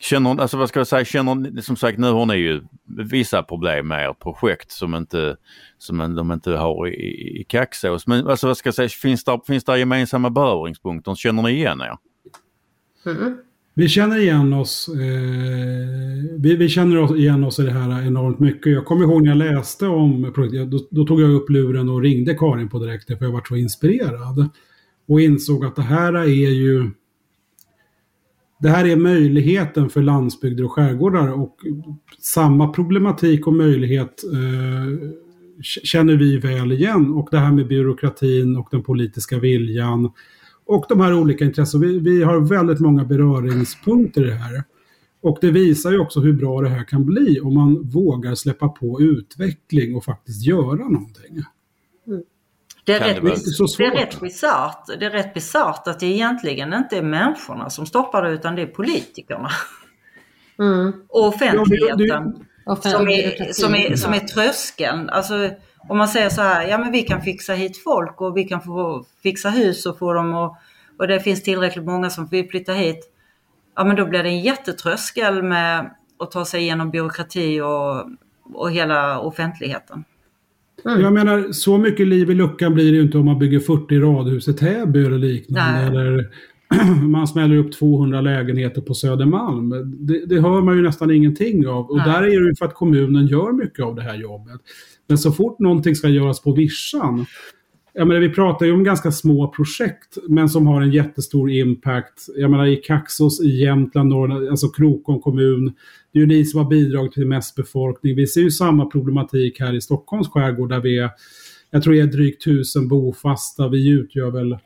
känner, alltså vad ska jag säga, känner som sagt nu har ni ju vissa problem med ert projekt som inte som de inte har i, i Kaxås. Men alltså vad ska jag säga, finns det, finns gemensamma beröringspunkter? Känner ni igen er? Mm. Vi känner igen oss, eh, vi, vi känner oss igen oss i det här enormt mycket. Jag kommer ihåg när jag läste om projektet, då, då tog jag upp luren och ringde Karin på direkten för jag var så inspirerad. Och insåg att det här är ju det här är möjligheten för landsbygder och skärgårdar och samma problematik och möjlighet eh, känner vi väl igen. Och det här med byråkratin och den politiska viljan och de här olika intressena. Vi, vi har väldigt många beröringspunkter i det här. Och det visar ju också hur bra det här kan bli om man vågar släppa på utveckling och faktiskt göra någonting. Mm. Det är, rätt, Det det är rätt bisarrt. Det är rätt bisarrt att det egentligen inte är människorna som stoppar det utan det är politikerna. Mm. Och Ja, det- offentligheten. Som, är, som, är, som är tröskeln. Alltså, om man säger så här, ja men vi kan fixa hit folk och vi kan få fixa hus och få dem och, och det finns tillräckligt många som vill flytta hit. Ja men då blir det en jättetröskel med att ta sig igenom byråkrati och, och hela offentligheten. Jag menar, så mycket liv i luckan blir det ju inte om man bygger 40 radhus i Täby eller liknande. Nej. Eller man smäller upp 200 lägenheter på Södermalm. Det, det hör man ju nästan ingenting av. Och Nej. där är det ju för att kommunen gör mycket av det här jobbet. Men så fort någonting ska göras på vischan. Jag menar, vi pratar ju om ganska små projekt, men som har en jättestor impact. Jag menar i Kaxås i Jämtland, Norrland, alltså Krokom kommun. Det är ju ni som har bidragit till mest befolkning. Vi ser ju samma problematik här i Stockholms skärgård där vi är, jag tror det är drygt tusen bofasta. Vi utgör väl eh,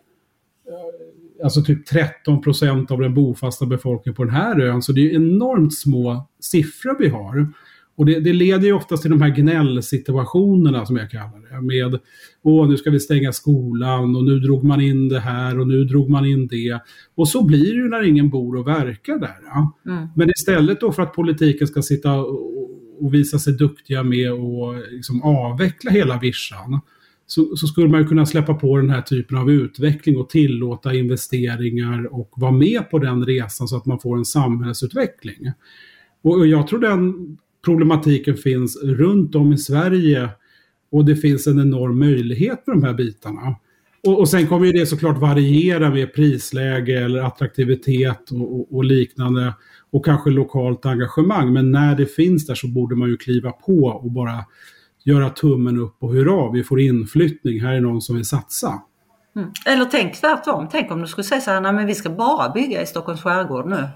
alltså typ 13 procent av den bofasta befolkningen på den här ön. Så det är ju enormt små siffror vi har. Och det, det leder ju oftast till de här gnällsituationerna som jag kallar det. Med, åh nu ska vi stänga skolan och nu drog man in det här och nu drog man in det. Och så blir det ju när ingen bor och verkar där. Ja. Mm. Men istället då för att politiken ska sitta och, visa sig duktiga med att liksom avveckla hela vischan. Så, så skulle man ju kunna släppa på den här typen av utveckling och tillåta investeringar och vara med på den resan så att man får en samhällsutveckling. Och, och jag tror den problematiken finns runt om i Sverige och det finns en enorm möjlighet med de här bitarna. Och, och sen kommer ju det såklart variera med prisläge eller attraktivitet och, och, och liknande. Och kanske lokalt engagemang. Men när det finns där så borde man ju kliva på och bara göra tummen upp och hurra, vi får inflyttning, här är någon som vill satsa. Mm. Eller tänk tvärtom, tänk om du skulle säga så här, nej men vi ska bara bygga i Stockholms skärgård nu.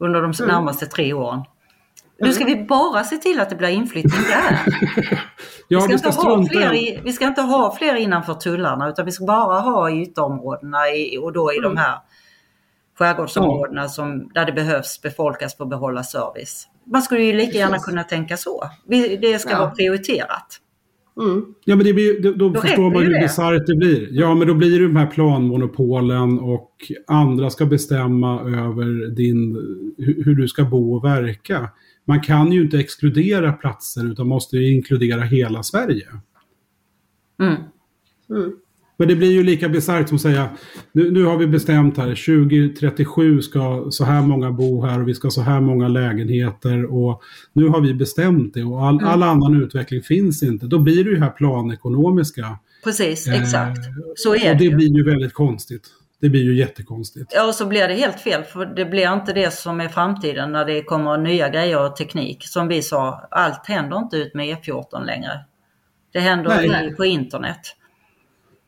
Under de närmaste tre åren. Nu ska vi bara se till att det blir inflyttning där. Ja, vi, ska inte ha fler i... vi ska inte ha fler innanför tullarna utan vi ska bara ha i ytterområdena i, och då i de här skärgårdsområdena som, där det behövs befolkas för att behålla service. Man skulle ju lika gärna kunna tänka så. Det ska Ja. vara prioriterat. Mm. Ja, men det blir, då, då, Då förstår man ju hur bisarrt det blir. Ja, men då blir det de här planmonopolen och andra ska bestämma över din, hur, hur du ska bo och verka. Man kan ju inte exkludera platser utan måste ju inkludera hela Sverige. Mm. Men det blir ju lika bisarrt som att säga nu, nu har vi bestämt här 2037 ska så här många bo här och vi ska ha så här många lägenheter och nu har vi bestämt det och all, all annan utveckling finns inte. Då blir det ju här planekonomiska. Precis, Eh, exakt. Så är och det det ju. blir ju väldigt konstigt. Det blir ju jättekonstigt. Ja, och så blir det helt fel för det blir inte det som är framtiden när det kommer nya grejer och teknik. Som vi sa, allt händer inte ut med E14 längre. Det händer Nej. på internet.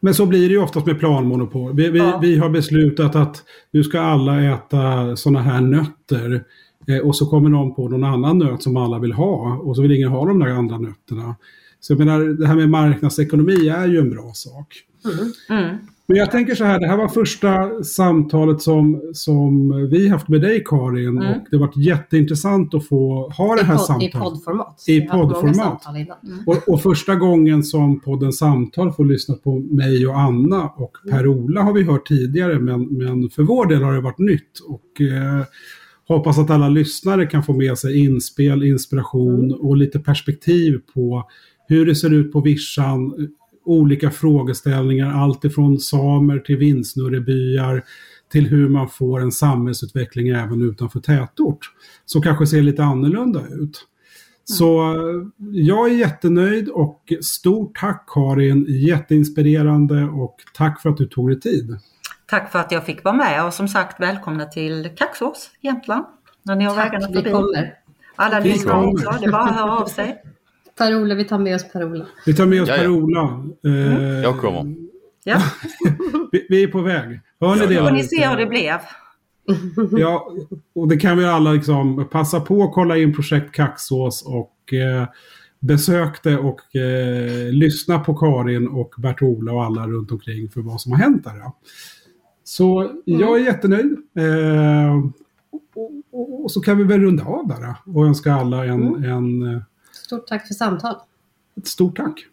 Men så blir det ju oftast med planmonopol. Vi, vi, Ja. vi har beslutat att nu ska alla äta sådana här nötter. Eh, och så kommer någon på någon annan nöt som alla vill ha. Och så vill ingen ha de där andra nötterna. Så jag menar, det här med marknadsekonomi är ju en bra sak. Mm. Men jag tänker så här, det här var första samtalet som, som vi haft med dig Karin. Mm. Och det har varit jätteintressant att få ha det I, här podd, I samtalet. poddformat. I haft många poddformat. innan. Och, och första gången som podden Samtal får lyssna på mig och Anna och Per-Ola har vi hört tidigare men, men för vår del har det varit nytt. Och eh, hoppas att alla lyssnare kan få med sig inspel, inspiration och lite perspektiv på hur det ser ut på vischan. Olika frågeställningar, allt ifrån samer till vindsnurrebyar till hur man får en samhällsutveckling även utanför tätort. Som kanske ser lite annorlunda ut. Så eh, jag är jättenöjd och stort tack Karin, jätteinspirerande och tack för att du tog dig tid. Tack för att jag fick vara med och som sagt välkomna till Kaxås, Jämtland. När ni har vägarna Tack, vi förbi. kommer. Alla Vi lyssnar kommer. också, det är bara att höra av sig. Per-Ola, vi tar med oss Per-Ola. Vi tar med oss. Per-Ola. Eh, Jag kommer. Ja, vi, vi är på väg. Hör ni det? får ni se hur det blev. Ja, och det kan vi alla liksom passa på att kolla in projekt Kaxås och eh, besök det och eh, lyssna på Karin och Bert-Ola och alla runt omkring för vad som har hänt där. Ja. Så jag är jättenöjd. Eh, och, och, och så kan vi väl runda av där och önska alla en, en, eh, Stort tack för samtal. ett stort tack.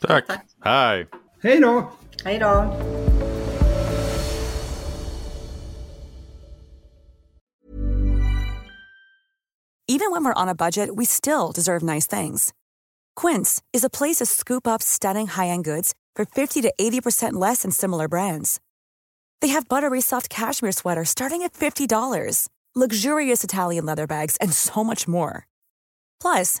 Tack. Hej. Hej då! Hej då! Even when we're on a budget, we still deserve nice things. Quince is a place to scoop up stunning high-end goods for 50 to 80% less than similar brands. They have buttery soft cashmere sweaters starting at $50, luxurious Italian leather bags, and so much more. Plus,